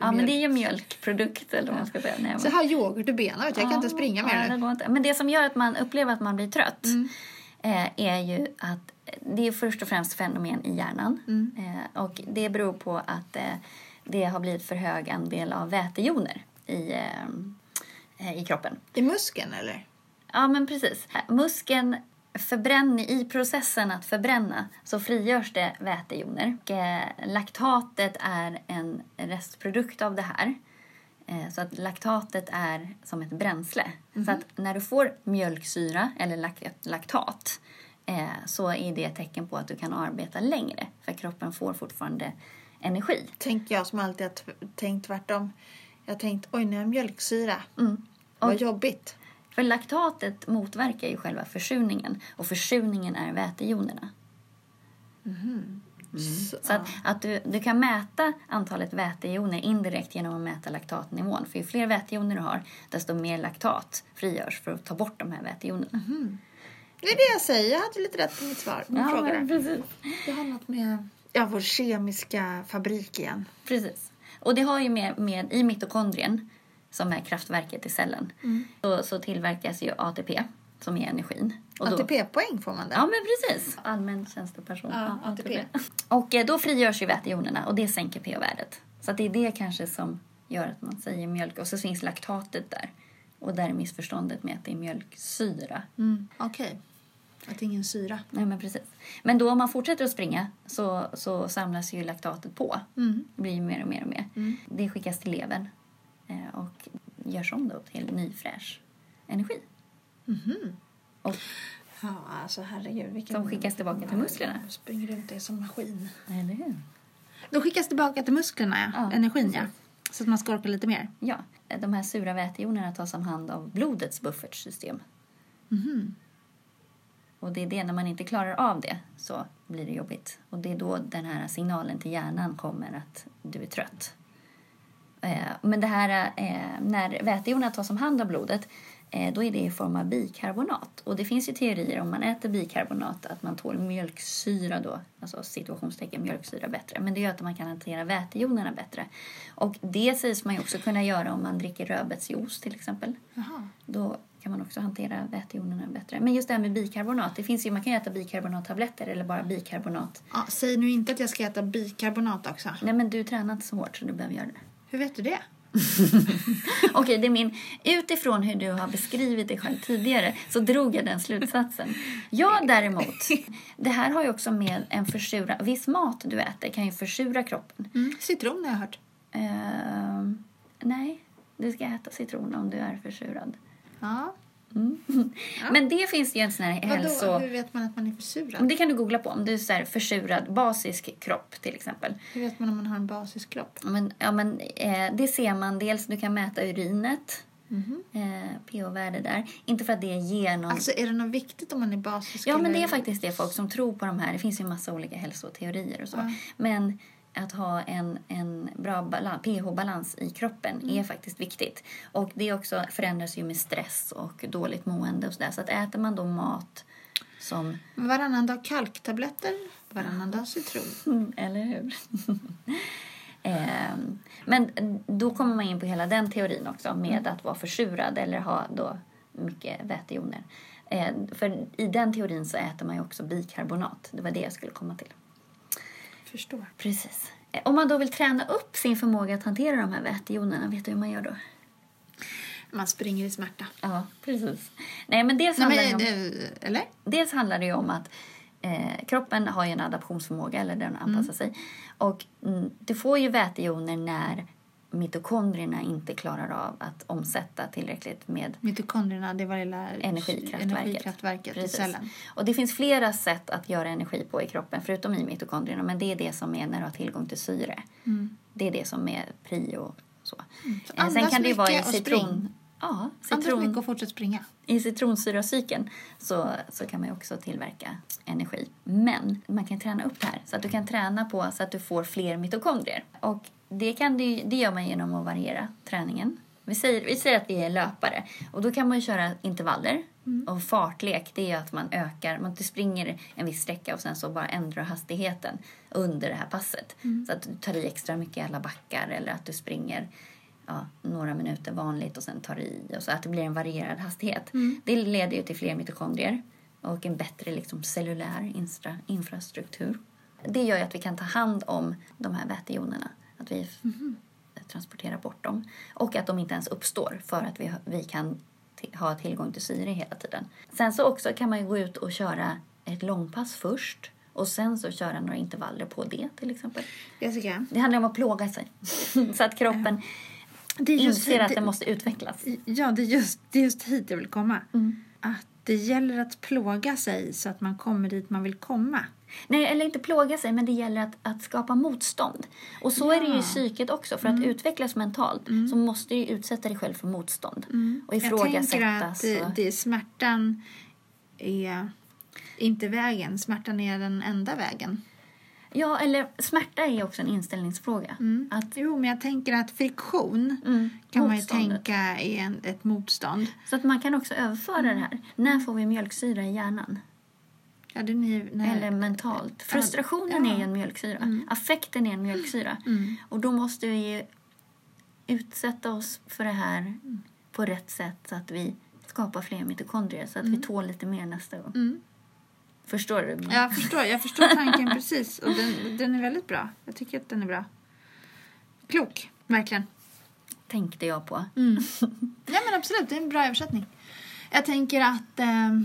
Ja, men det är mjölk. ju mjölkprodukt eller vad man ska säga. Nej, men- Så jag har yoghurt i benen, jag kan inte springa Ja, mer det. Men det som gör att man upplever att man blir trött Mm. Eh, är ju att det är först och främst fenomen i hjärnan. Mm. Eh, och det beror på att eh, det har blivit för hög andel av vätejoner i, eh, eh, i kroppen. I muskeln eller? Ja, men precis. Muskeln förbränner, i processen att förbränna så frigörs det vätejoner. Och, eh, laktatet är en restprodukt av det här. Eh, så att laktatet är som ett bränsle. Så att när du får mjölksyra eller lak- laktat eh, så är det ett tecken på att du kan arbeta längre. För kroppen får fortfarande energi. Tänker jag som alltid har tänkt tvärtom. Jag har tänkt, oj nu har jag mjölksyra. Mm. Vad Och- jobbigt. För laktatet motverkar ju själva försurningen och försurningen är vätejonerna. Så, Så att, att du, du kan mäta antalet vätejoner indirekt genom att mäta laktatnivån. För ju fler vätejoner du har, desto mer laktat frigörs för att ta bort de här vätejonerna. Det är det jag säger, jag hade lite rätt på mitt svar. Min fråga där. precis. Det har något med ja, vår kemiska fabrik igen. precis. Och det har ju med, med i mitokondrien, som är kraftverket i cellen, så, så tillverkas ju ATP, som är energin. ATP-poäng får man där. Ja, men precis. Allmän tjänsteperson. Ja, ATP. Och eh, då frigörs ju vätejonerna och det sänker pH-värdet. Så att det är det kanske som gör att man säger mjölk. Och så finns laktatet där. Och där är missförståndet med att det är mjölksyra. Mm. Okej. Att ingen syra. Nej, men precis. Men då om man fortsätter att springa så, så samlas ju laktatet på. Mm. Det blir ju mer och mer och mer. Mm. Det skickas till levern eh, och görs om då till ny fräsch energi. Mhm. Och Ja, alltså herregud. Vilken... som skickas tillbaka till musklerna. Jag springer runt det som maskin. Eller hur? Då skickas tillbaka till musklerna, ja. Energin, ja. Så att man ska orka lite mer. Ja, de här sura vätejonerna tas om hand av blodets buffertsystem. Mhm. Och det är det, när man inte klarar av det så blir det jobbigt. Och det är då den här signalen till hjärnan kommer att du är trött. Eh, Men det här, eh, när vätejonerna tas om hand av blodet, då är det i form av bikarbonat. Och det finns ju teorier om man äter bikarbonat att man tål mjölksyra då, alltså situationstecken mjölksyra bättre. Men det gör att man kan hantera vätejonerna bättre. Och det sägs man ju också kunna göra om man dricker rödbetsjuice till exempel. Jaha. Då kan man också hantera vätejonerna bättre. Men just det här med bikarbonat. Det finns ju, man kan ju äta bikarbonattabletter eller bara bikarbonat. Ja, säg nu inte att jag ska äta bikarbonat också. Nej men du tränar inte så hårt så du behöver göra det. Hur vet du det? Okej, det är min... Utifrån hur du har beskrivit dig själv tidigare så drog jag den slutsatsen. Jag däremot, det här har ju också med en försura... Viss mat du äter kan ju försura kroppen. Mm. Citron har jag hört. Ehm, nej, du ska äta citron om du är försurad. Ja. Mm. Men det finns ju en sån här Vadå? hälso... Hur vet man att man är försurad? Det kan du googla på. Om du är så här försurad, basisk kropp till exempel. Hur vet man om man har en basisk kropp? Men, ja, men, eh, det ser man dels, du kan mäta urinet, Mhm. eh, pH-värde där. Inte för att det ger någon... Alltså är det något viktigt om man är basisk? ja, men det är faktiskt det folk som tror på de här. Det finns ju en massa olika hälsoteorier och så. Ja. Men att ha en, en bra balan- pH-balans i kroppen Mm. är faktiskt viktigt. Och det också förändras ju med stress och dåligt mående och sådär. Så att äter man då mat som Varannan dag kalktabletter, varannan dag citron. Mm, eller hur? Ehm, Men då kommer man in på hela den teorin också med att vara försurad eller ha då mycket vätejoner. Eh, För i den teorin så äter man ju också bikarbonat. Det var det jag skulle komma till. Förstår. Precis. Eh, Om man då vill träna upp sin förmåga att hantera de här vätejonerna, vet du hur man gör då? Man springer i smärta. Ja, precis. Nej, men dels Nej, handlar det men, om... eh, eller? Dels handlar det ju om att eh, kroppen har ju en adaptionsförmåga, eller den anpassar sig. Och mm, du får ju vätejoner när mitokondrierna inte klarar av att omsätta tillräckligt med Mitokondrierna, det var lilla energikraftverket. energikraftverket i cellen. Och det finns flera sätt att göra energi på i kroppen, förutom i mitokondrierna. Men det är det som är när du har tillgång till syre. Det är det som är prio. Så. Så Eh, Sen andas kan det vara i citron... Ja, Andas citron, mycket och fortsätt springa. i citronsyracykeln så, så kan man också tillverka energi. Men man kan träna upp det här så att du kan träna på så att du får fler mitokondrier. Och det, kan du, det gör man genom att variera träningen. Vi säger, vi säger att vi är löpare och då kan man köra intervaller. Och fartlek det är att man ökar, man springer en viss sträcka och sen så bara ändrar hastigheten under det här passet. Så att du tar i extra mycket i alla backar eller att du springer ja, några minuter vanligt och sen tar i och så att det blir en varierad hastighet. Det leder ju till fler mitokondrier och en bättre liksom, cellulär infrastruktur. Det gör ju att vi kan ta hand om de här vätejonerna, att vi transporterar bort dem och att de inte ens uppstår för att vi, vi kan ha tillgång till syre hela tiden. Sen så också kan man ju gå ut och köra ett långpass först och sen så köra några intervaller på det till exempel. Jessica, Det handlar om att plåga sig så att kroppen det är just, inser att det, den måste utvecklas. Ja, det är, just, det är just hit jag vill komma. Mm. Att det gäller att plåga sig så att man kommer dit man vill komma. Nej, eller inte plåga sig, men det gäller att, att skapa motstånd. Och så är det ju i Ja. psyket också. För att utvecklas mentalt så måste du ju utsätta dig själv för motstånd. Och Jag tänker att det, det, smärtan är inte vägen. Smärtan är den enda vägen. Ja, eller smärta är också en inställningsfråga. Att, Jo, men jag tänker att friktion mm, kan man ju tänka är en, ett motstånd. Så att man kan också överföra det här. När får vi mjölksyra i hjärnan? Ja, det när, Eller mentalt. Frustrationen ja. är en mjölksyra. Affekten är en mjölksyra. Mm. Och då måste vi utsätta oss för det här på rätt sätt så att vi skapar fler mitokondrier så att vi tål lite mer nästa gång. Förstår du? Jag förstår, jag förstår tanken precis. Och den, den är väldigt bra. Jag tycker att den är bra. Klok, verkligen. Tänkte jag på. Mm. Ja, men absolut. Det är en bra översättning. Jag tänker att eh,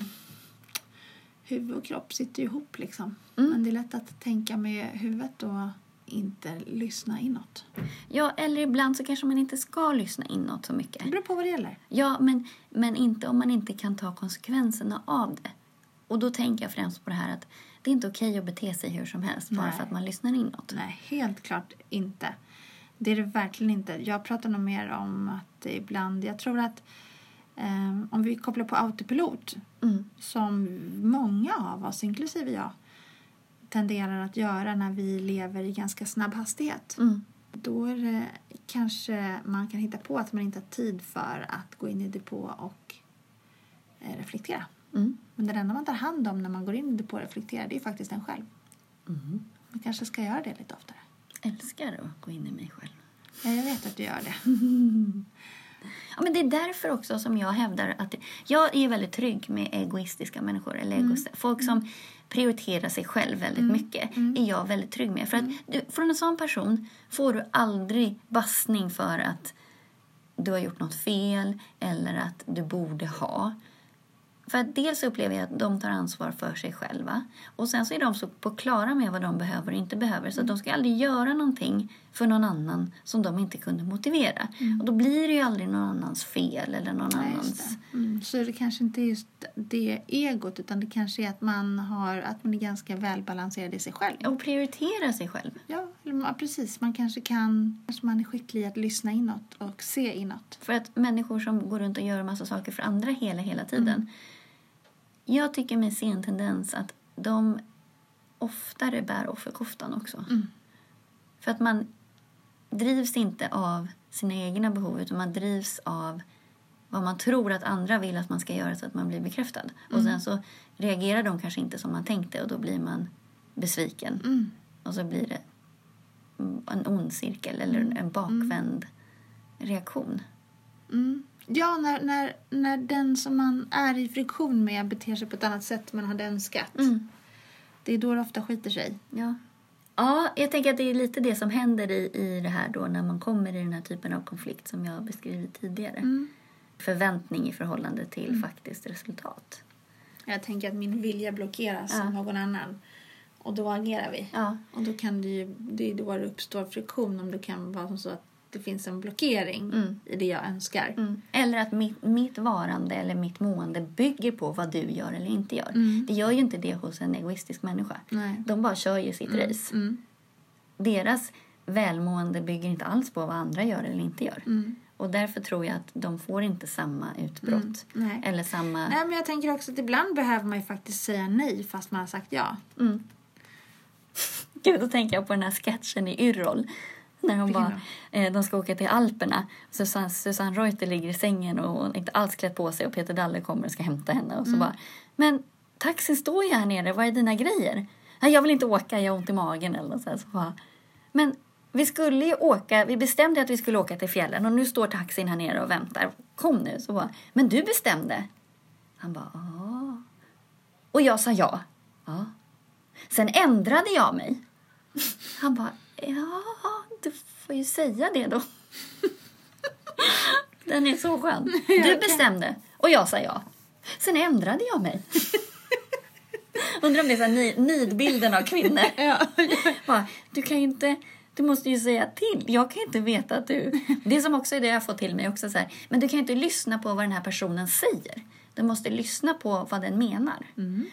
huvud och kropp sitter ihop liksom. Mm. Men det är lätt att tänka med huvudet och inte lyssna inåt. Ja, eller ibland så kanske man inte ska lyssna inåt så mycket. Det beror på vad det gäller. Ja, men, men inte om man inte kan ta konsekvenserna av det. Och då tänker jag främst på det här att det är inte okej att bete sig hur som helst bara Nej. för att man lyssnar inåt. Nej, helt klart inte. Det är det verkligen inte. Jag pratar nog mer om att ibland... Jag tror att eh, om vi kopplar på autopilot Mm. som många av oss, inklusive jag, tenderar att göra när vi lever i ganska snabb hastighet. Mm. Då är det kanske man kan hitta på att man inte har tid för att gå in i depå och eh, reflektera. Mm. Men det enda man tar hand om när man går in i depå och reflekterar det är faktiskt en själv. Mm. Man kanske ska göra det lite oftare. Älskar att gå in i mig själv. Ja, jag vet att du gör det. Ja, men det är därför också som jag hävdar att jag är väldigt trygg med egoistiska människor. Eller egoister. Folk som prioriterar sig själv väldigt mycket är jag väldigt trygg med. För att du, från en sån person får du aldrig bassning för att du har gjort något fel eller att du borde ha. För att dels upplever jag att de tar ansvar för sig själva och sen så är de så på klara med vad de behöver och inte behöver så de ska aldrig göra någonting för någon annan som de inte kunde motivera. Och då blir det ju aldrig någon annans fel eller någon Nej, annans... det. Mm, så det kanske inte är just det egot utan det kanske är att man, har, att man är ganska välbalanserad i sig själv. Och prioritera sig själv. Ja, eller precis. Man kanske kan, kanske man är skicklig i att lyssna inåt och se inåt. För att människor som går runt och gör massa saker för andra hela, hela tiden. Jag tycker mig se en tendens att de oftare bär offerkoftan också. Mm. För att man drivs inte av sina egna behov utan man drivs av vad man tror att andra vill att man ska göra så att man blir bekräftad. Och sen så reagerar de kanske inte som man tänkte och då blir man besviken. Mm. Och så blir det en ond cirkel eller en bakvänd reaktion. Mm. Ja, när, när, när den som man är i friktion med beter sig på ett annat sätt man hade önskat. Mm. Det är då det ofta skiter sig. Ja. ja, jag tänker att det är lite det som händer i, i det här då när man kommer i den här typen av konflikt som jag beskrivit tidigare. Mm. Förväntning i förhållande till faktiskt resultat. Jag tänker att min vilja blockeras Ja. av någon annan. Och då agerar vi. Ja, Och då kan det ju, det är då det uppstår friktion om det kan vara som så att det finns en blockering Mm. i det jag önskar. Mm. Eller att mitt, mitt varande eller mitt mående bygger på vad du gör eller inte gör. Mm. Det gör ju inte det hos en egoistisk människa. Nej. De bara kör ju sitt race. Mm. Deras välmående bygger inte alls på vad andra gör eller inte gör. Mm. Och därför tror jag att de får inte samma utbrott. Nej. Eller samma... Nej, men jag tänker också att ibland behöver man ju faktiskt säga nej fast man har sagt ja. Mm. Gud, då tänker jag på den här sketchen i Yrrol. När hon bara, eh, de ska åka till Alperna. Susanne, Susanne Reuter ligger i sängen och inte alls klätt på sig och Peter Dalle kommer och ska hämta henne. Och så bara, men taxin står ju här nere, vad är dina grejer? Nej, jag vill inte åka, jag har ont i magen eller så, här. så bara, Men vi skulle ju åka, vi bestämde att vi skulle åka till fjällen och nu står taxin här nere och väntar. Kom nu. Så bara, men du bestämde. Han bara, ja. Och jag sa ja. Ja. Sen ändrade jag mig. Han bara, ja, du får ju säga det då. Den är så skön. Du bestämde och jag sa ja. Sen ändrade jag mig. Undrar om det är så här ni- nidbilden av kvinnor. Bara, du kan ju inte... Du måste ju säga till. Jag kan inte veta att du... Det som också är det jag får till mig också så här, men du kan ju inte lyssna på vad den här personen säger. Du måste lyssna på vad den menar.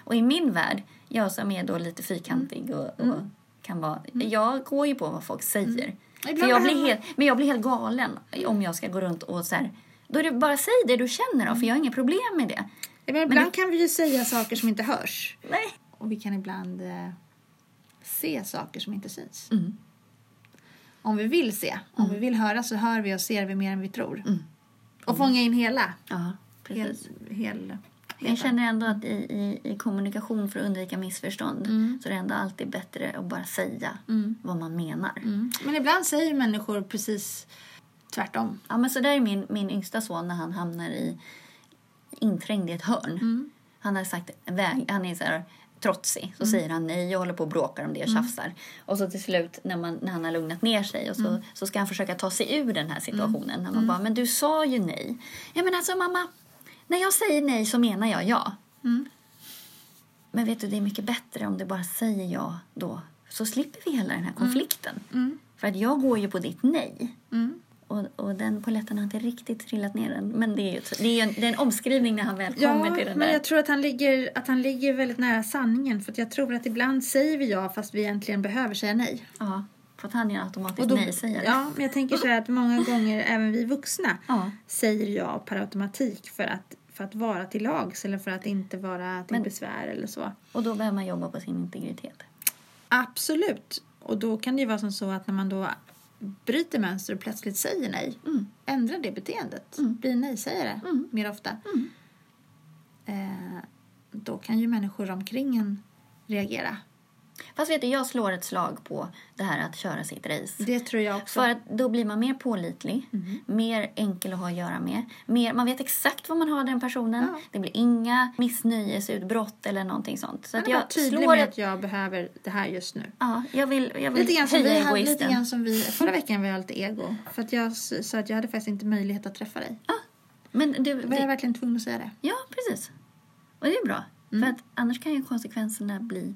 Och i min värld, jag som är då lite fyrkantig och, och kan vara... Jag går ju på vad folk säger. För Ibland jag blir helt, men jag blir helt galen om jag ska gå runt och så här... Då är det bara säg det du känner då, för jag har inga problem med det. Men ibland kan vi ju säga saker som inte hörs. Nej. Och vi kan ibland eh, se saker som inte syns. Mm. Om vi vill se, om vi vill höra så hör vi och ser vi mer än vi tror. Mm. Och fånga in hela. Ja, Hel, precis. Jag känner ändå att i, i, i kommunikation för att undvika missförstånd Mm. så är det ändå alltid bättre att bara säga vad man menar. Mm. Men ibland säger människor precis tvärtom. Ja, men så där är min, min yngsta son när han hamnar i inträngd i ett hörn. Mm. Han har sagt väg, han är så här trotsig. Så säger han nej, jag håller på och brakar om det och tjafsar. Och så till slut när, man, när han har lugnat ner sig och så, så ska han försöka ta sig ur den här situationen. När man bara, men du sa ju nej. Ja men alltså mamma, när jag säger nej så menar jag ja. Men vet du, det är mycket bättre om du bara säger ja då. Så slipper vi hela den här konflikten. För att jag går ju på ditt nej. Mm. Och, och den poletten har inte riktigt trillat ner än. Men det är ju det är en, det är en omskrivning när han väl kommer till den men där. jag tror att han, ligger, att han ligger väldigt nära sanningen. För jag tror att ibland säger vi ja fast vi egentligen behöver säga nej. Ja, för att han är automatiskt nej-sägare. Ja, men jag tänker så här att många gånger även vi vuxna Ja. säger ja per automatik för att, för att vara till lags eller för att inte vara till Men- besvär eller så. Och då behöver man jobba på sin integritet. Absolut. Och då kan det ju vara som så att när man då bryter mönster och plötsligt säger nej, Mm. ändra det beteendet. Bli nej-sägare mer ofta. Eh, då kan ju människor omkring en reagera. Fast vet du, jag slår ett slag på det här att köra sitt race. Det tror jag också. För att då blir man mer pålitlig, Mm. mer enkel att ha att göra med. Mer, man vet exakt vad man har den personen. Ja. Det blir inga missnöjesutbrott eller någonting sånt. Så bara jag tydlig slår med ett... att jag behöver det här just nu. Ja, jag vill, jag vill Lite grann, som vi hade, lite grann som vi förra veckan var jag lite ego. För att jag sa att jag hade faktiskt inte möjlighet att träffa dig. Ja, men du, var jag det, verkligen tvungen att säga det. ja, precis. Och det är bra. Mm. För att annars kan ju konsekvenserna bli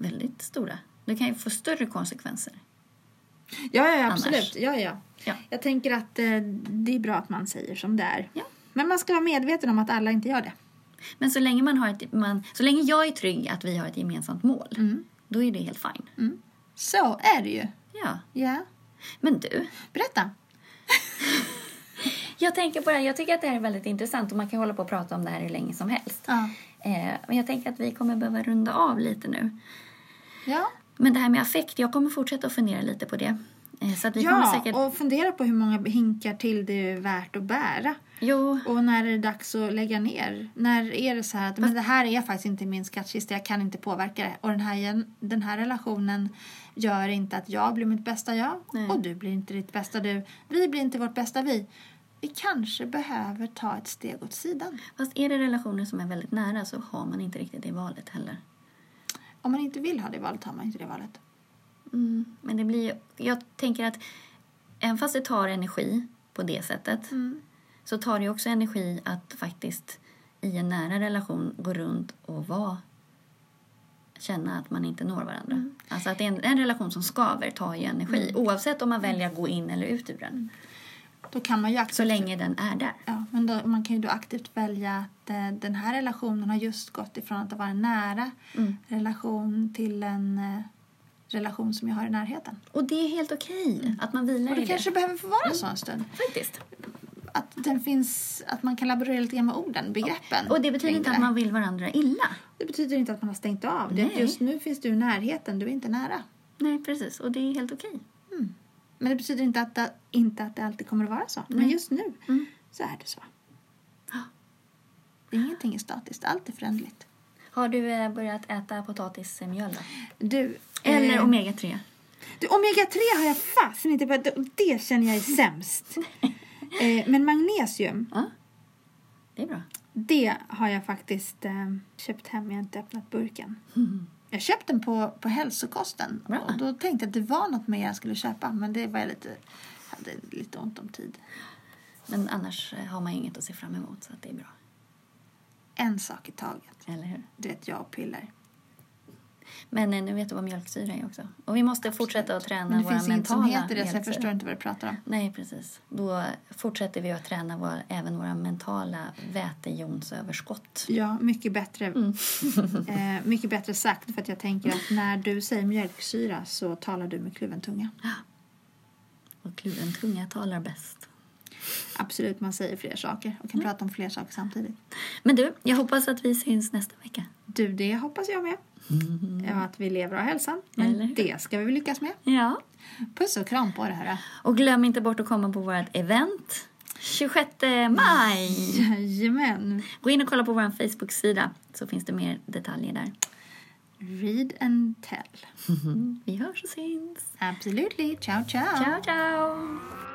väldigt stora. Det kan ju få större konsekvenser. Ja, ja, Annars. absolut. Ja, ja. Ja. Jag tänker att eh, det är bra att man säger som det är. Ja. Men man ska vara medveten om att alla inte gör det. Men så länge, man har ett, man, så länge jag är trygg att vi har ett gemensamt mål, då är det helt fine. Så är det ju. Ja. Ja. Men du, Berätta. jag tänker på det här, jag tycker att det här är väldigt intressant och man kan hålla på och prata om det här hur länge som helst. Ja. Eh, men jag tänker att vi kommer behöva runda av lite nu. Ja. Men det här med affekt, jag kommer fortsätta att fundera lite på det. Eh, Så att vi kommer Ja, säkert... och fundera på hur många hinkar till det är värt att bära. Jo, Och när är det dags att lägga ner? När är det så här att men det här är faktiskt inte min skattkista, jag kan inte påverka det. Och den här, den här relationen gör inte att jag blir mitt bästa jag Nej. och du blir inte ditt bästa du. Vi blir inte vårt bästa vi. Vi kanske behöver ta ett steg åt sidan. fast är det relationer som är väldigt nära så har man inte riktigt det valet heller. Om man inte vill ha det valet har man inte det valet. Mm. Men det blir Jag tänker att även fast det tar energi på det sättet Mm. så tar det ju också energi att faktiskt i en nära relation gå runt och vara känna att man inte når varandra. Mm. Alltså att en, en relation som skaver tar ju energi oavsett om man väljer att gå in eller ut ur den. Då kan man ju aktivt Så länge den är där. Ja, men då, man kan ju då aktivt välja att eh, den här relationen har just gått ifrån att vara en nära Mm. relation till en eh, relation som jag har i närheten. Och det är helt okej att man vilar Och det i kanske det. behöver få vara så en stund. Faktiskt. Att, den finns, att man kan laborera lite grann med orden, begreppen. Och det betyder inte det att man vill varandra illa. Det betyder inte att man har stängt av. Det Nej. just nu finns du i närheten, du är inte nära. Nej, precis. Och det är helt okej. Men det betyder inte att det, inte att det alltid kommer att vara så. Men Nej. just nu Mm. så är det så. Ja. Ingenting är statiskt, allt är förändligt. Har du eh, börjat äta potatismjöl då? Du, Eller eh, omega-3? Du, omega-3 har jag fasen inte börjat. Det känner jag är sämst. eh, men magnesium, Ja. Det är bra. det har jag faktiskt eh, köpt hem. Jag har inte öppnat burken. Jag köpte den på, på hälsokosten. Bra. Och då tänkte jag att det var något mer jag skulle köpa. Men det var jag lite, hade lite ont om tid. Men annars eh, har man inget att se fram emot så att det är bra. En sak i taget. Eller hur? Du vet, jag och piller. Men eh, nu vet du vad mjölksyra är också. Och vi måste fortsätta att träna Men det våra finns inget mentala som heter det så jag förstår inte vad du pratar om. Nej, precis. Då fortsätter vi att träna våra, även våra mentala vätejonsöverskott. Ja, mycket bättre, Mm. eh, mycket bättre sagt. För att jag tänker att när du säger mjölksyra så talar du med kluven tunga. Och kluven tunga talar bäst. Absolut, man säger fler saker och kan prata om fler saker samtidigt. Men du, jag hoppas att vi syns nästa vecka. Du, det hoppas jag med. Ja, att vi lever av hälsan. Eller Men det ska vi väl lyckas med. Ja. Puss och kram på det här. Och glöm inte bort att komma på vårt event 26 maj. Jajamän. Gå in och kolla på vår Facebook-sida så finns det mer detaljer där. Read and tell. Vi hörs och syns. Absolutely. Ciao, ciao. Ciao, ciao!